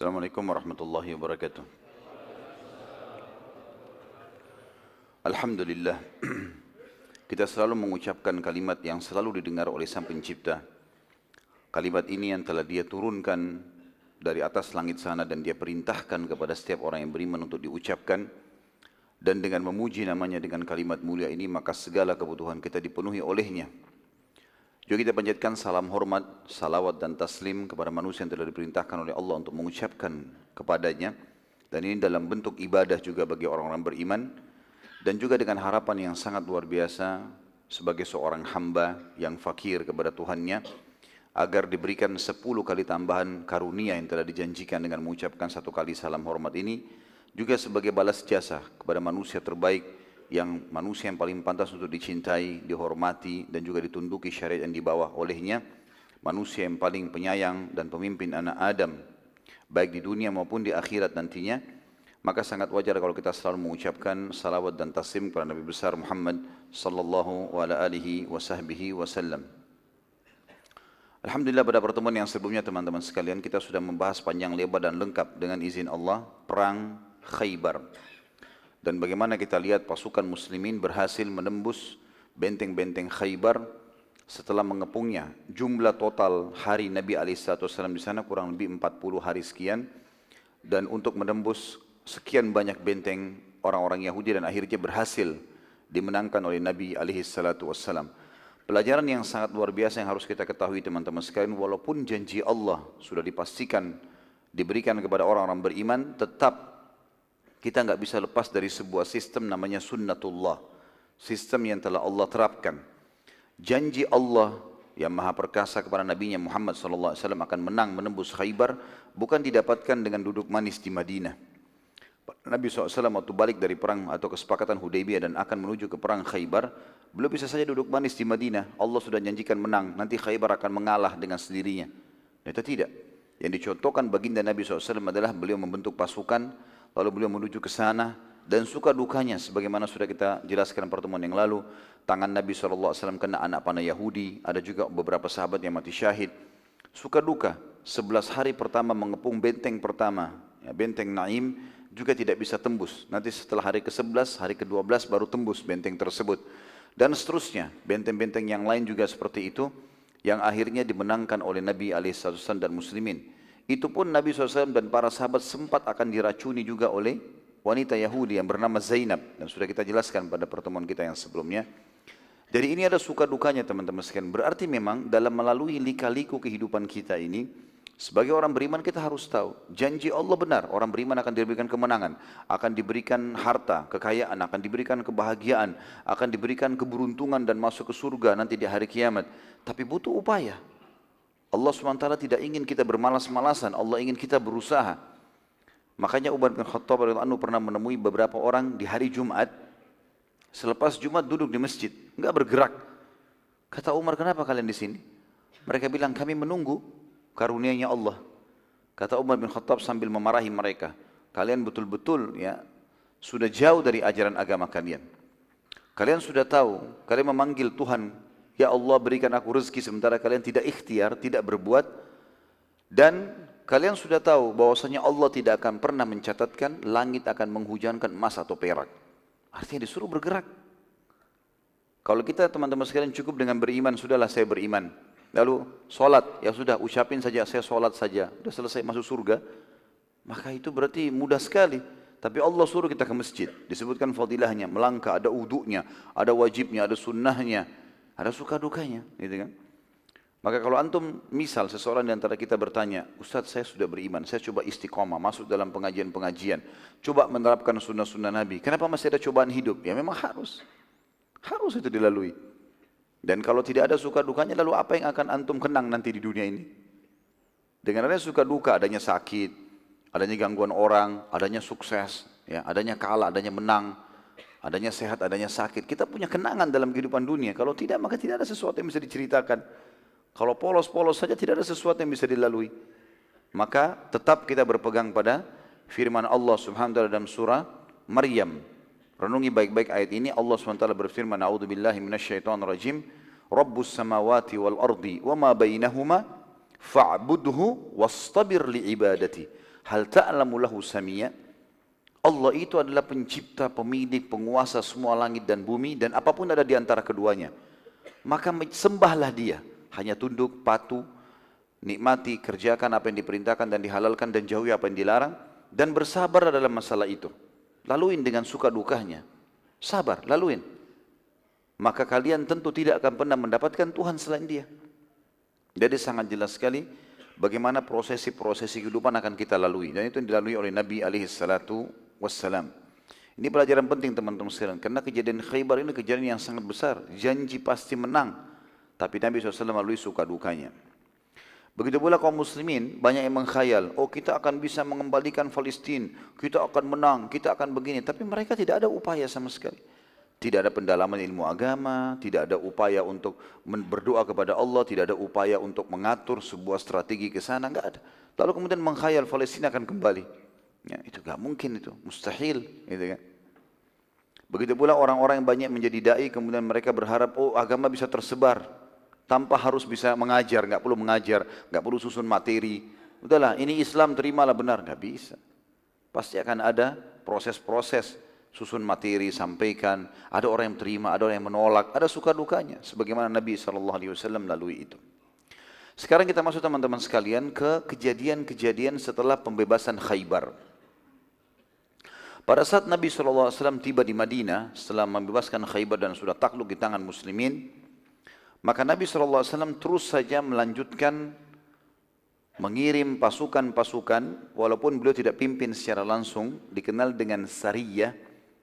Assalamualaikum warahmatullahi wabarakatuh. Alhamdulillah. Kita selalu mengucapkan kalimat yang selalu didengar oleh Sang Pencipta. Kalimat ini yang telah Dia turunkan dari atas langit sana dan Dia perintahkan kepada setiap orang yang beriman untuk diucapkan dan dengan memuji namanya dengan kalimat mulia ini maka segala kebutuhan kita dipenuhi olehnya. Juga kita panjatkan salam hormat, salawat dan taslim kepada manusia yang telah diperintahkan oleh Allah untuk mengucapkan kepadanya. Dan ini dalam bentuk ibadah juga bagi orang-orang beriman. Dan juga dengan harapan yang sangat luar biasa sebagai seorang hamba yang fakir kepada Tuhannya. Agar diberikan sepuluh kali tambahan karunia yang telah dijanjikan dengan mengucapkan satu kali salam hormat ini. Juga sebagai balas jasa kepada manusia terbaik yang manusia yang paling pantas untuk dicintai, dihormati dan juga ditunduki syariat yang dibawa olehnya, manusia yang paling penyayang dan pemimpin anak Adam, baik di dunia maupun di akhirat nantinya, maka sangat wajar kalau kita selalu mengucapkan salawat dan taslim kepada Nabi besar Muhammad sallallahu alaihi wasallam. Alhamdulillah pada pertemuan yang sebelumnya teman-teman sekalian kita sudah membahas panjang lebar dan lengkap dengan izin Allah perang Khaybar dan bagaimana kita lihat pasukan muslimin berhasil menembus benteng-benteng Khaybar setelah mengepungnya. Jumlah total hari Nabi SAW di sana kurang lebih 40 hari sekian. Dan untuk menembus sekian banyak benteng orang-orang Yahudi dan akhirnya berhasil dimenangkan oleh Nabi SAW. Pelajaran yang sangat luar biasa yang harus kita ketahui teman-teman sekalian. Walaupun janji Allah sudah dipastikan diberikan kepada orang-orang beriman, tetap kita nggak bisa lepas dari sebuah sistem namanya sunnatullah. Sistem yang telah Allah terapkan. Janji Allah yang maha perkasa kepada Nabi Muhammad SAW akan menang menembus Khaybar bukan didapatkan dengan duduk manis di Madinah. Nabi SAW waktu balik dari perang atau kesepakatan Hudaybiyah dan akan menuju ke perang Khaybar, belum bisa saja duduk manis di Madinah. Allah sudah janjikan menang, nanti Khaybar akan mengalah dengan sendirinya. Itu tidak. Yang dicontohkan baginda Nabi SAW adalah beliau membentuk pasukan, lalu beliau menuju ke sana dan suka dukanya sebagaimana sudah kita jelaskan pertemuan yang lalu. Tangan Nabi SAW kena anak panah Yahudi ada juga beberapa sahabat yang mati syahid. Suka duka 11 hari pertama mengepung benteng pertama ya, benteng Naim juga tidak bisa tembus. Nanti setelah hari ke-11 hari ke-12 baru tembus benteng tersebut. Dan seterusnya benteng-benteng yang lain juga seperti itu yang akhirnya dimenangkan oleh Nabi SAW dan muslimin itu pun Nabi SAW dan para sahabat sempat akan diracuni juga oleh wanita Yahudi yang bernama Zainab. Dan sudah kita jelaskan pada pertemuan kita yang sebelumnya. Jadi ini ada suka dukanya teman-teman sekalian. Berarti memang dalam melalui lika-liku kehidupan kita ini, sebagai orang beriman kita harus tahu, janji Allah benar, orang beriman akan diberikan kemenangan, akan diberikan harta, kekayaan, akan diberikan kebahagiaan, akan diberikan keberuntungan dan masuk ke surga nanti di hari kiamat. Tapi butuh upaya. Allah SWT tidak ingin kita bermalas-malasan, Allah ingin kita berusaha. Makanya Umar bin Khattab anu pernah menemui beberapa orang di hari Jumat, selepas Jumat duduk di masjid, enggak bergerak. Kata Umar, kenapa kalian di sini? Mereka bilang, kami menunggu karunianya Allah. Kata Umar bin Khattab sambil memarahi mereka, kalian betul-betul ya sudah jauh dari ajaran agama kalian. Kalian sudah tahu, kalian memanggil Tuhan Ya Allah berikan aku rezeki sementara kalian tidak ikhtiar, tidak berbuat. Dan kalian sudah tahu bahwasanya Allah tidak akan pernah mencatatkan langit akan menghujankan emas atau perak. Artinya disuruh bergerak. Kalau kita teman-teman sekalian cukup dengan beriman, sudahlah saya beriman. Lalu sholat, ya sudah ucapin saja saya sholat saja. Sudah selesai masuk surga. Maka itu berarti mudah sekali. Tapi Allah suruh kita ke masjid. Disebutkan fadilahnya, melangkah, ada uduknya, ada wajibnya, ada sunnahnya. Ada suka dukanya, gitu kan? Maka kalau antum misal seseorang di antara kita bertanya, Ustaz saya sudah beriman, saya coba istiqomah, masuk dalam pengajian-pengajian, coba menerapkan sunnah-sunnah Nabi. Kenapa masih ada cobaan hidup? Ya memang harus. Harus itu dilalui. Dan kalau tidak ada suka dukanya, lalu apa yang akan antum kenang nanti di dunia ini? Dengan adanya suka duka, adanya sakit, adanya gangguan orang, adanya sukses, ya, adanya kalah, adanya menang, adanya sehat, adanya sakit. Kita punya kenangan dalam kehidupan dunia. Kalau tidak, maka tidak ada sesuatu yang bisa diceritakan. Kalau polos-polos saja tidak ada sesuatu yang bisa dilalui. Maka tetap kita berpegang pada firman Allah Subhanahu wa taala dalam surah Maryam. Renungi baik-baik ayat ini Allah SWT berfirman A'udzubillahi minasyaitonirrajim Rabbus samawati wal ardi wa ma bainahuma fa'budhu wastabir li ibadati Hal ta'lamu lahu samia? Allah itu adalah pencipta, pemilik, penguasa semua langit dan bumi dan apa pun ada di antara keduanya. Maka sembahlah dia, hanya tunduk, patuh, nikmati, kerjakan apa yang diperintahkan dan dihalalkan dan jauhi apa yang dilarang dan bersabar dalam masalah itu. Laluin dengan suka dukanya. Sabar, laluin. Maka kalian tentu tidak akan pernah mendapatkan Tuhan selain dia. Jadi sangat jelas sekali bagaimana prosesi-prosesi kehidupan akan kita lalui. Dan itu yang dilalui oleh Nabi alaihi wassalam. Ini pelajaran penting teman-teman sekalian. Karena kejadian Khaybar ini kejadian yang sangat besar. Janji pasti menang. Tapi Nabi SAW melalui suka dukanya. Begitu pula kaum muslimin banyak yang mengkhayal, oh kita akan bisa mengembalikan Palestina, kita akan menang, kita akan begini. Tapi mereka tidak ada upaya sama sekali. Tidak ada pendalaman ilmu agama, tidak ada upaya untuk berdoa kepada Allah, tidak ada upaya untuk mengatur sebuah strategi ke sana, enggak ada. Lalu kemudian mengkhayal Palestina akan kembali. Ya, itu enggak mungkin itu, mustahil, gitu kan. Begitu pula orang-orang yang banyak menjadi dai kemudian mereka berharap oh agama bisa tersebar tanpa harus bisa mengajar, nggak perlu mengajar, nggak perlu susun materi. Udahlah, ini Islam terimalah benar, nggak bisa. Pasti akan ada proses-proses susun materi, sampaikan. Ada orang yang terima, ada orang yang menolak, ada suka dukanya. Sebagaimana Nabi SAW lalui itu. Sekarang kita masuk teman-teman sekalian ke kejadian-kejadian setelah pembebasan Khaybar. Pada saat Nabi SAW tiba di Madinah setelah membebaskan Khaybar dan sudah takluk di tangan muslimin, maka Nabi SAW terus saja melanjutkan mengirim pasukan-pasukan walaupun beliau tidak pimpin secara langsung dikenal dengan Sariyah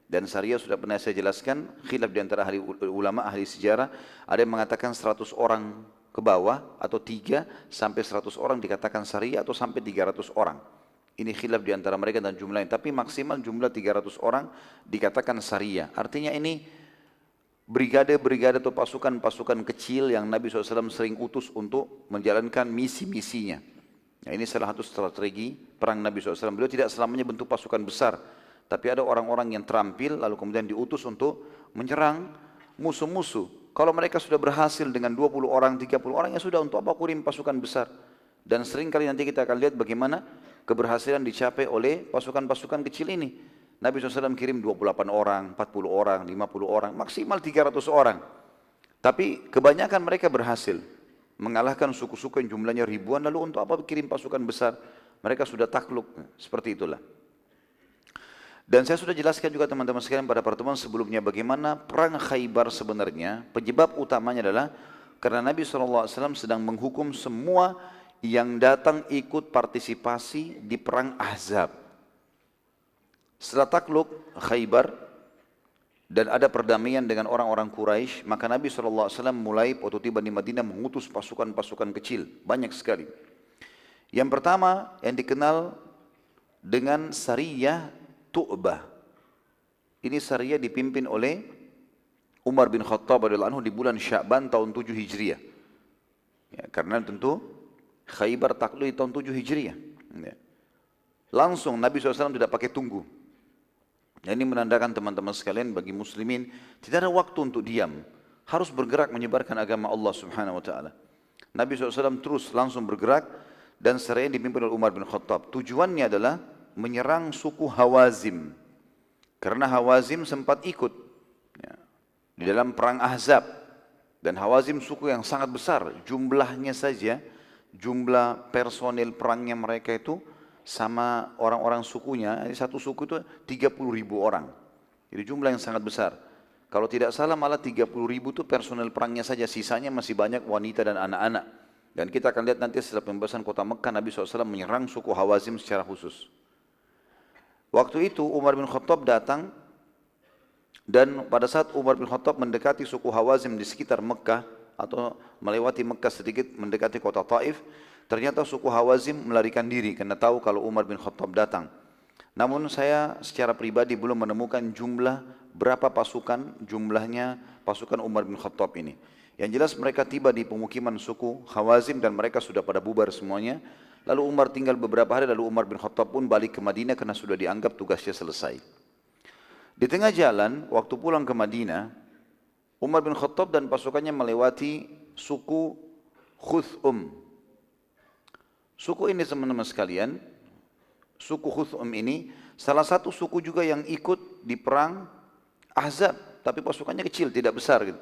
dan Sariyah sudah pernah saya jelaskan khilaf di antara ahli ulama ahli sejarah ada yang mengatakan 100 orang ke bawah atau 3 sampai 100 orang dikatakan Sariyah atau sampai 300 orang ini khilaf di antara mereka dan jumlahnya tapi maksimal jumlah 300 orang dikatakan Sariyah artinya ini brigade-brigade atau pasukan-pasukan kecil yang Nabi SAW sering utus untuk menjalankan misi-misinya. Nah, ini salah satu strategi perang Nabi SAW. Beliau tidak selamanya bentuk pasukan besar, tapi ada orang-orang yang terampil lalu kemudian diutus untuk menyerang musuh-musuh. Kalau mereka sudah berhasil dengan 20 orang, 30 orang, ya sudah untuk apa kurim pasukan besar. Dan sering kali nanti kita akan lihat bagaimana keberhasilan dicapai oleh pasukan-pasukan kecil ini. Nabi SAW kirim 28 orang, 40 orang, 50 orang, maksimal 300 orang. Tapi kebanyakan mereka berhasil mengalahkan suku-suku yang jumlahnya ribuan, lalu untuk apa kirim pasukan besar? Mereka sudah takluk, seperti itulah. Dan saya sudah jelaskan juga teman-teman sekalian pada pertemuan sebelumnya bagaimana perang Khaybar sebenarnya penyebab utamanya adalah karena Nabi SAW sedang menghukum semua yang datang ikut partisipasi di perang Ahzab. Setelah takluk Khaybar dan ada perdamaian dengan orang-orang Quraisy, maka Nabi SAW mulai waktu tiba di Madinah mengutus pasukan-pasukan kecil, banyak sekali. Yang pertama yang dikenal dengan Sariyah Tu'bah. Ini Sariyah dipimpin oleh Umar bin Khattab anhu di bulan Sya'ban tahun 7 Hijriah. Ya, karena tentu Khaybar takluk di tahun 7 Hijriah. Ya. Langsung Nabi SAW tidak pakai tunggu. Dan ini menandakan teman-teman sekalian bagi muslimin tidak ada waktu untuk diam. Harus bergerak menyebarkan agama Allah subhanahu wa ta'ala. Nabi SAW terus langsung bergerak dan seraya dipimpin oleh Umar bin Khattab. Tujuannya adalah menyerang suku Hawazim. Karena Hawazim sempat ikut ya, di dalam perang Ahzab. Dan Hawazim suku yang sangat besar. Jumlahnya saja, jumlah personil perangnya mereka itu sama orang-orang sukunya, satu suku itu 30 ribu orang. Jadi jumlah yang sangat besar. Kalau tidak salah malah 30 ribu itu personel perangnya saja, sisanya masih banyak wanita dan anak-anak. Dan kita akan lihat nanti setelah pembebasan kota Mekah, Nabi SAW menyerang suku Hawazim secara khusus. Waktu itu Umar bin Khattab datang dan pada saat Umar bin Khattab mendekati suku Hawazim di sekitar Mekah atau melewati Mekah sedikit mendekati kota Taif, Ternyata suku Hawazim melarikan diri karena tahu kalau Umar bin Khattab datang. Namun saya secara pribadi belum menemukan jumlah berapa pasukan jumlahnya pasukan Umar bin Khattab ini. Yang jelas mereka tiba di pemukiman suku Hawazim dan mereka sudah pada bubar semuanya. Lalu Umar tinggal beberapa hari lalu Umar bin Khattab pun balik ke Madinah karena sudah dianggap tugasnya selesai. Di tengah jalan waktu pulang ke Madinah Umar bin Khattab dan pasukannya melewati suku Khuthum Suku ini teman-teman sekalian, suku Khuthum ini salah satu suku juga yang ikut di perang Ahzab, tapi pasukannya kecil, tidak besar gitu.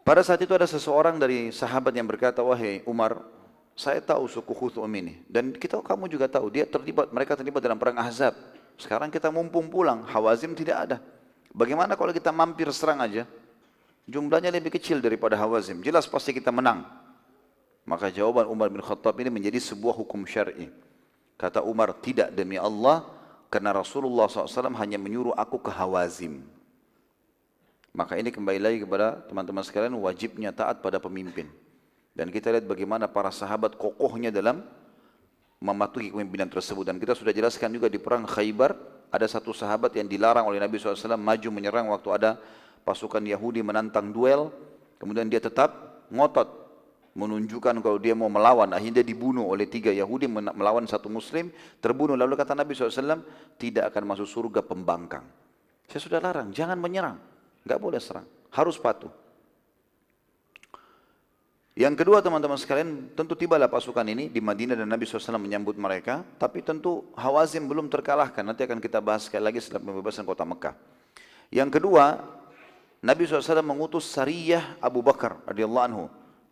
Pada saat itu ada seseorang dari sahabat yang berkata, wahai Umar, saya tahu suku Khuthum ini dan kita kamu juga tahu dia terlibat mereka terlibat dalam perang Ahzab. Sekarang kita mumpung pulang, Hawazim tidak ada. Bagaimana kalau kita mampir serang aja? Jumlahnya lebih kecil daripada Hawazim. Jelas pasti kita menang. Maka jawaban Umar bin Khattab ini menjadi sebuah hukum syar'i. Kata Umar, tidak demi Allah, karena Rasulullah SAW hanya menyuruh aku ke Hawazim. Maka ini kembali lagi kepada teman-teman sekalian wajibnya taat pada pemimpin. Dan kita lihat bagaimana para sahabat kokohnya dalam mematuhi kepemimpinan tersebut. Dan kita sudah jelaskan juga di perang Khaybar, ada satu sahabat yang dilarang oleh Nabi SAW maju menyerang waktu ada pasukan Yahudi menantang duel. Kemudian dia tetap ngotot menunjukkan kalau dia mau melawan. Akhirnya dibunuh oleh tiga Yahudi melawan satu Muslim. Terbunuh. Lalu kata Nabi SAW, tidak akan masuk surga pembangkang. Saya sudah larang, jangan menyerang. Enggak boleh serang, harus patuh. Yang kedua teman-teman sekalian, tentu tibalah pasukan ini di Madinah dan Nabi SAW menyambut mereka. Tapi tentu Hawazim belum terkalahkan. Nanti akan kita bahas sekali lagi setelah pembebasan kota Mekah. Yang kedua, Nabi SAW mengutus Sariyah Abu Bakar radhiyallahu anhu.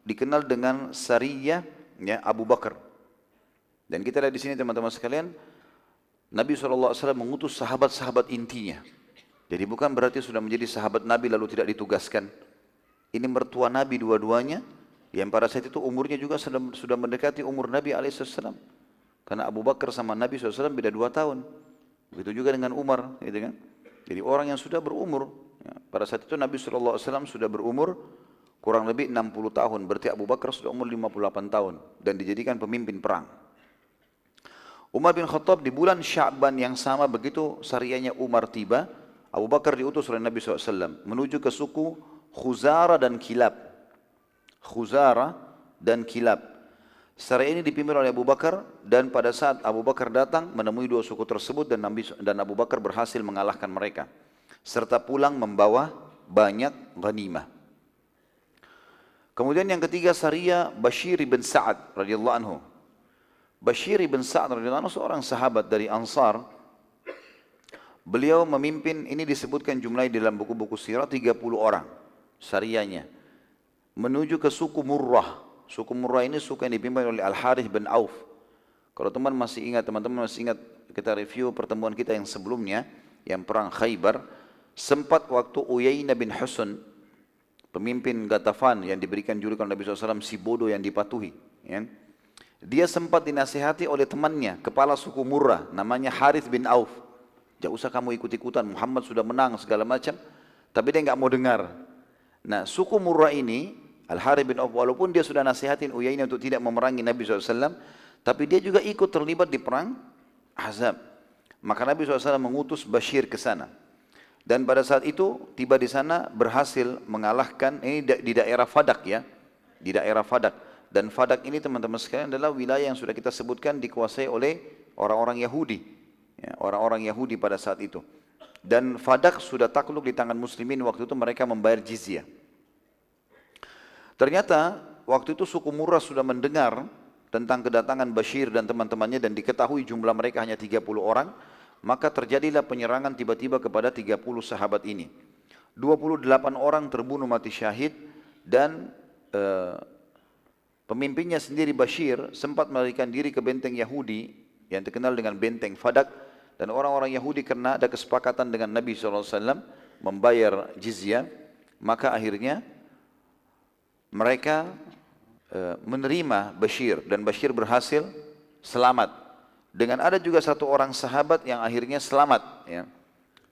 Dikenal dengan Sariyah ya, Abu Bakar. Dan kita lihat di sini teman-teman sekalian, Nabi SAW mengutus sahabat-sahabat intinya. Jadi bukan berarti sudah menjadi sahabat Nabi lalu tidak ditugaskan. Ini mertua Nabi dua-duanya, yang pada saat itu umurnya juga sudah, mendekati umur Nabi SAW. Karena Abu Bakar sama Nabi SAW beda dua tahun. Begitu juga dengan Umar. Gitu kan? Jadi orang yang sudah berumur. Ya, pada saat itu Nabi SAW sudah berumur kurang lebih 60 tahun. Berarti Abu Bakar sudah umur 58 tahun. Dan dijadikan pemimpin perang. Umar bin Khattab di bulan Sya'ban yang sama begitu sarianya Umar tiba. Abu Bakar diutus oleh Nabi SAW menuju ke suku Khuzara dan Kilab. Khuzara dan Kilab. Secara ini dipimpin oleh Abu Bakar dan pada saat Abu Bakar datang menemui dua suku tersebut dan Nabi dan Abu Bakar berhasil mengalahkan mereka serta pulang membawa banyak ghanimah. Kemudian yang ketiga Saria Bashir bin Sa'ad radhiyallahu anhu. Bashir bin Sa'ad radhiyallahu anhu seorang sahabat dari Ansar Beliau memimpin, ini disebutkan jumlahnya dalam buku-buku sirah 30 orang sarianya. Menuju ke suku Murrah. Suku Murrah ini suku yang dipimpin oleh Al-Harith bin Auf. Kalau teman masih ingat, teman-teman masih ingat kita review pertemuan kita yang sebelumnya, yang perang Khaybar, sempat waktu Uyainah bin Husun, pemimpin Gatafan yang diberikan julukan Nabi SAW, si bodoh yang dipatuhi. Ya. Dia sempat dinasihati oleh temannya, kepala suku Murrah, namanya Harith bin Auf. Jangan usah kamu ikut-ikutan, Muhammad sudah menang segala macam. Tapi dia nggak mau dengar. Nah suku Murrah ini, Al-Harith bin Auf, walaupun dia sudah nasihatin Uyainah untuk tidak memerangi Nabi SAW, tapi dia juga ikut terlibat di perang Ahzab. Maka Nabi SAW mengutus Bashir ke sana. Dan pada saat itu tiba di sana berhasil mengalahkan ini di daerah Fadak ya, di daerah Fadak. Dan Fadak ini teman-teman sekalian adalah wilayah yang sudah kita sebutkan dikuasai oleh orang-orang Yahudi ya, orang-orang Yahudi pada saat itu. Dan Fadak sudah takluk di tangan muslimin waktu itu mereka membayar jizyah. Ternyata waktu itu suku Murrah sudah mendengar tentang kedatangan Bashir dan teman-temannya dan diketahui jumlah mereka hanya 30 orang, maka terjadilah penyerangan tiba-tiba kepada 30 sahabat ini. 28 orang terbunuh mati syahid dan uh, pemimpinnya sendiri Bashir sempat melarikan diri ke benteng Yahudi yang terkenal dengan benteng Fadak dan orang-orang Yahudi karena ada kesepakatan dengan Nabi SAW membayar jizyah, maka akhirnya mereka e, menerima Bashir dan Bashir berhasil selamat. Dengan ada juga satu orang sahabat yang akhirnya selamat, ya,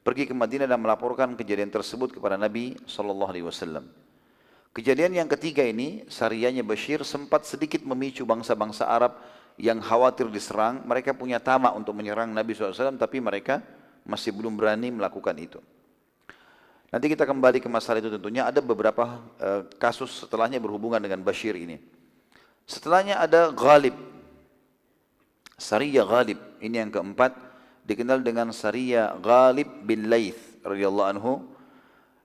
pergi ke Madinah dan melaporkan kejadian tersebut kepada Nabi SAW. Kejadian yang ketiga ini, sarianya Bashir sempat sedikit memicu bangsa-bangsa Arab yang khawatir diserang, mereka punya tamak untuk menyerang Nabi SAW, tapi mereka masih belum berani melakukan itu. Nanti kita kembali ke masalah itu tentunya ada beberapa uh, kasus setelahnya berhubungan dengan Bashir ini. Setelahnya ada Ghalib. Sariyah Ghalib. Ini yang keempat. Dikenal dengan Sariyah Ghalib bin Laith radhiyallahu anhu.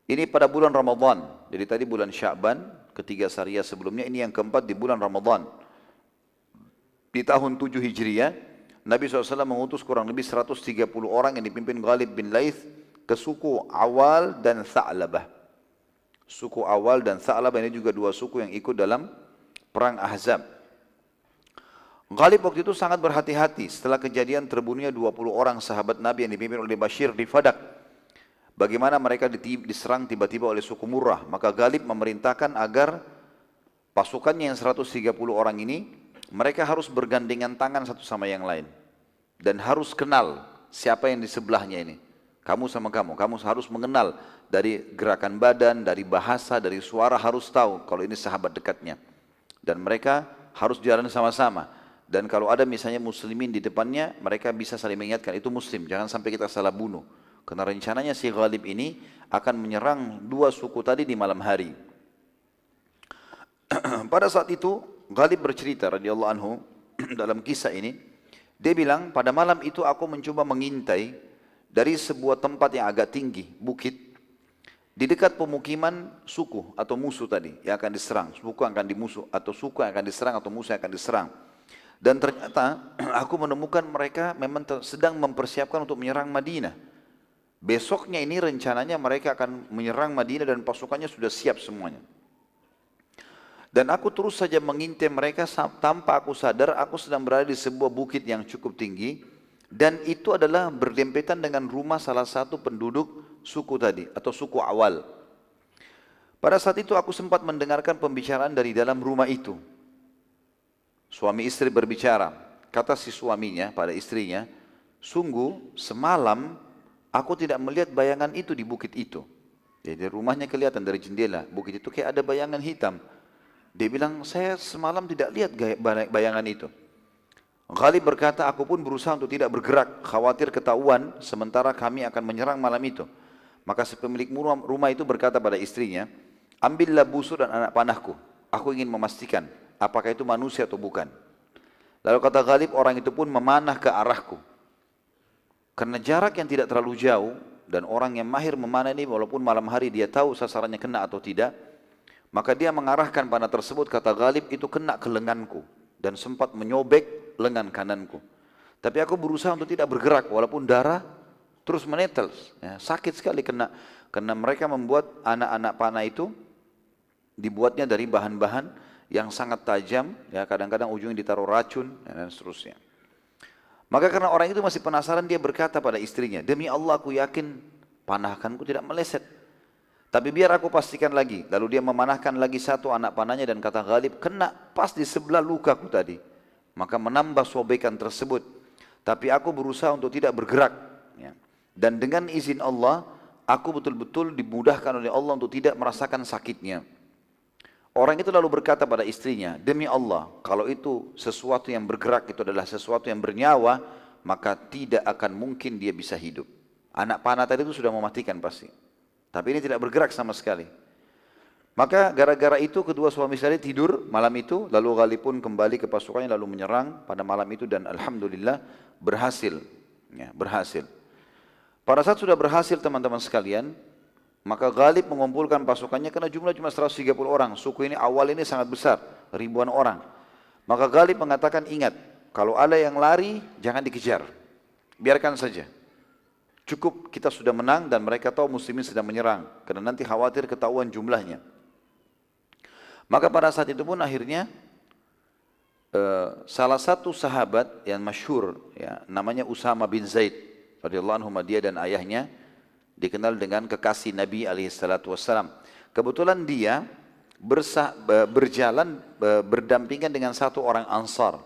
Ini pada bulan Ramadan. Jadi tadi bulan Sya'ban, ketiga Sariyah sebelumnya. Ini yang keempat di bulan Ramadan di tahun 7 Hijriah Nabi SAW mengutus kurang lebih 130 orang yang dipimpin Ghalib bin Laith ke suku Awal dan Tha'labah. Suku Awal dan Tha'labah ini juga dua suku yang ikut dalam perang Ahzab. Ghalib waktu itu sangat berhati-hati setelah kejadian terbunuhnya 20 orang sahabat Nabi yang dipimpin oleh Bashir di Fadak. Bagaimana mereka diserang tiba-tiba oleh suku Murrah. Maka Ghalib memerintahkan agar pasukannya yang 130 orang ini mereka harus bergandengan tangan satu sama yang lain. Dan harus kenal siapa yang di sebelahnya ini. Kamu sama kamu, kamu harus mengenal dari gerakan badan, dari bahasa, dari suara harus tahu kalau ini sahabat dekatnya. Dan mereka harus jalan sama-sama. Dan kalau ada misalnya muslimin di depannya, mereka bisa saling mengingatkan, itu muslim, jangan sampai kita salah bunuh. Karena rencananya si Ghalib ini akan menyerang dua suku tadi di malam hari. Pada saat itu Ghalib bercerita radhiyallahu anhu dalam kisah ini, dia bilang pada malam itu aku mencoba mengintai dari sebuah tempat yang agak tinggi, bukit, di dekat pemukiman suku atau musuh tadi yang akan diserang, suku akan dimusuh atau suku akan diserang atau musuh akan diserang. Dan ternyata aku menemukan mereka memang sedang mempersiapkan untuk menyerang Madinah. Besoknya ini rencananya mereka akan menyerang Madinah dan pasukannya sudah siap semuanya. Dan aku terus saja mengintai mereka tanpa aku sadar aku sedang berada di sebuah bukit yang cukup tinggi dan itu adalah berdempetan dengan rumah salah satu penduduk suku tadi atau suku awal. Pada saat itu aku sempat mendengarkan pembicaraan dari dalam rumah itu. Suami istri berbicara. Kata si suaminya pada istrinya, sungguh semalam aku tidak melihat bayangan itu di bukit itu. Jadi rumahnya kelihatan dari jendela. Bukit itu kayak ada bayangan hitam. Dia bilang, saya semalam tidak lihat bayangan itu. Ghalib berkata, aku pun berusaha untuk tidak bergerak, khawatir ketahuan, sementara kami akan menyerang malam itu. Maka si pemilik rumah itu berkata pada istrinya, ambillah busur dan anak panahku. Aku ingin memastikan apakah itu manusia atau bukan. Lalu kata Ghalib, orang itu pun memanah ke arahku. Karena jarak yang tidak terlalu jauh, dan orang yang mahir memanah ini walaupun malam hari dia tahu sasarannya kena atau tidak, maka dia mengarahkan panah tersebut kata Ghalib itu kena ke lenganku dan sempat menyobek lengan kananku. Tapi aku berusaha untuk tidak bergerak walaupun darah terus menetes. Ya, sakit sekali kena karena mereka membuat anak-anak panah itu dibuatnya dari bahan-bahan yang sangat tajam. Ya kadang-kadang ujungnya ditaruh racun ya, dan seterusnya. Maka karena orang itu masih penasaran dia berkata pada istrinya, demi Allah aku yakin panahkanku tidak meleset tapi biar aku pastikan lagi. Lalu dia memanahkan lagi satu anak panahnya dan kata Ghalib, kena pas di sebelah lukaku tadi. Maka menambah sobekan tersebut. Tapi aku berusaha untuk tidak bergerak. Ya. Dan dengan izin Allah, aku betul-betul dimudahkan oleh Allah untuk tidak merasakan sakitnya. Orang itu lalu berkata pada istrinya, demi Allah, kalau itu sesuatu yang bergerak itu adalah sesuatu yang bernyawa, maka tidak akan mungkin dia bisa hidup. Anak panah tadi itu sudah mematikan pasti. Tapi ini tidak bergerak sama sekali. Maka gara-gara itu kedua suami istri tidur malam itu, lalu Ghali pun kembali ke pasukannya lalu menyerang pada malam itu dan Alhamdulillah berhasil. Ya, berhasil. Pada saat sudah berhasil teman-teman sekalian, maka Ghalib mengumpulkan pasukannya karena jumlah cuma 130 orang. Suku ini awal ini sangat besar, ribuan orang. Maka Ghalib mengatakan ingat, kalau ada yang lari jangan dikejar. Biarkan saja. Cukup kita sudah menang dan mereka tahu muslimin sedang menyerang. Karena nanti khawatir ketahuan jumlahnya. Maka pada saat itu pun akhirnya uh, salah satu sahabat yang masyhur ya, namanya Usama bin Zaid radhiyallahu anhu dia dan ayahnya dikenal dengan kekasih Nabi alaihi salatu wasallam. Kebetulan dia bersah, berjalan berdampingan dengan satu orang Ansar.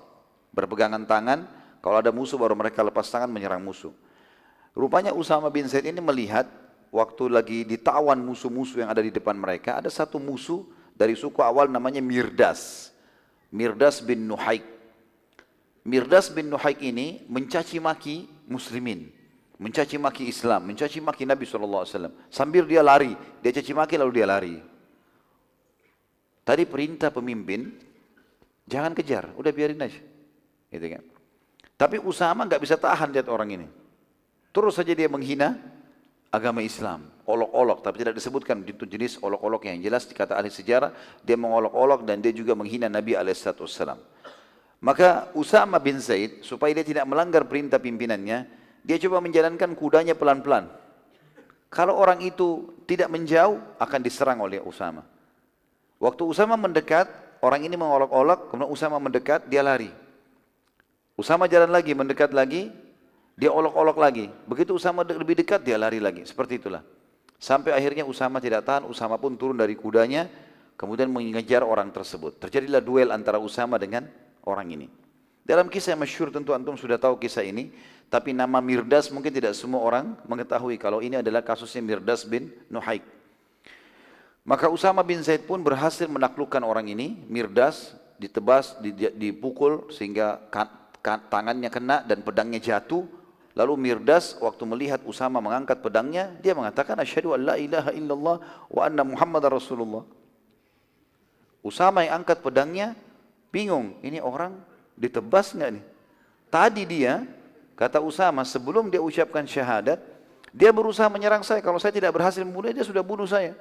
Berpegangan tangan, kalau ada musuh baru mereka lepas tangan menyerang musuh. Rupanya Usama bin Zaid ini melihat waktu lagi ditawan musuh-musuh yang ada di depan mereka, ada satu musuh dari suku awal namanya Mirdas. Mirdas bin Nuhaik. Mirdas bin Nuhaik ini mencaci maki muslimin. Mencaci maki Islam, mencaci maki Nabi SAW. Sambil dia lari, dia caci maki lalu dia lari. Tadi perintah pemimpin, jangan kejar, udah biarin aja. Gitu kan. Tapi Usama nggak bisa tahan lihat orang ini. Terus saja dia menghina agama Islam, olok-olok, tapi tidak disebutkan itu jenis olok-olok yang jelas dikata ahli sejarah, dia mengolok-olok dan dia juga menghina Nabi alaihissalam. Maka Usama bin Zaid, supaya dia tidak melanggar perintah pimpinannya, dia coba menjalankan kudanya pelan-pelan. Kalau orang itu tidak menjauh, akan diserang oleh Usama. Waktu Usama mendekat, orang ini mengolok-olok, kemudian Usama mendekat, dia lari. Usama jalan lagi, mendekat lagi, dia olok-olok lagi. Begitu Usama lebih dekat, dia lari lagi. Seperti itulah. Sampai akhirnya Usama tidak tahan, Usama pun turun dari kudanya, kemudian mengejar orang tersebut. Terjadilah duel antara Usama dengan orang ini. Dalam kisah yang masyhur tentu antum sudah tahu kisah ini, tapi nama Mirdas mungkin tidak semua orang mengetahui kalau ini adalah kasusnya Mirdas bin Nuhaik. Maka Usama bin Zaid pun berhasil menaklukkan orang ini, Mirdas ditebas, dipukul sehingga tangannya kena dan pedangnya jatuh. Lalu Mirdas waktu melihat Usama mengangkat pedangnya, dia mengatakan asyhadu an la ilaha illallah wa anna Muhammadar Rasulullah. Usama yang angkat pedangnya bingung, ini orang ditebas nggak nih? Tadi dia, kata Usama, sebelum dia ucapkan syahadat, dia berusaha menyerang saya. Kalau saya tidak berhasil membunuh dia sudah bunuh saya.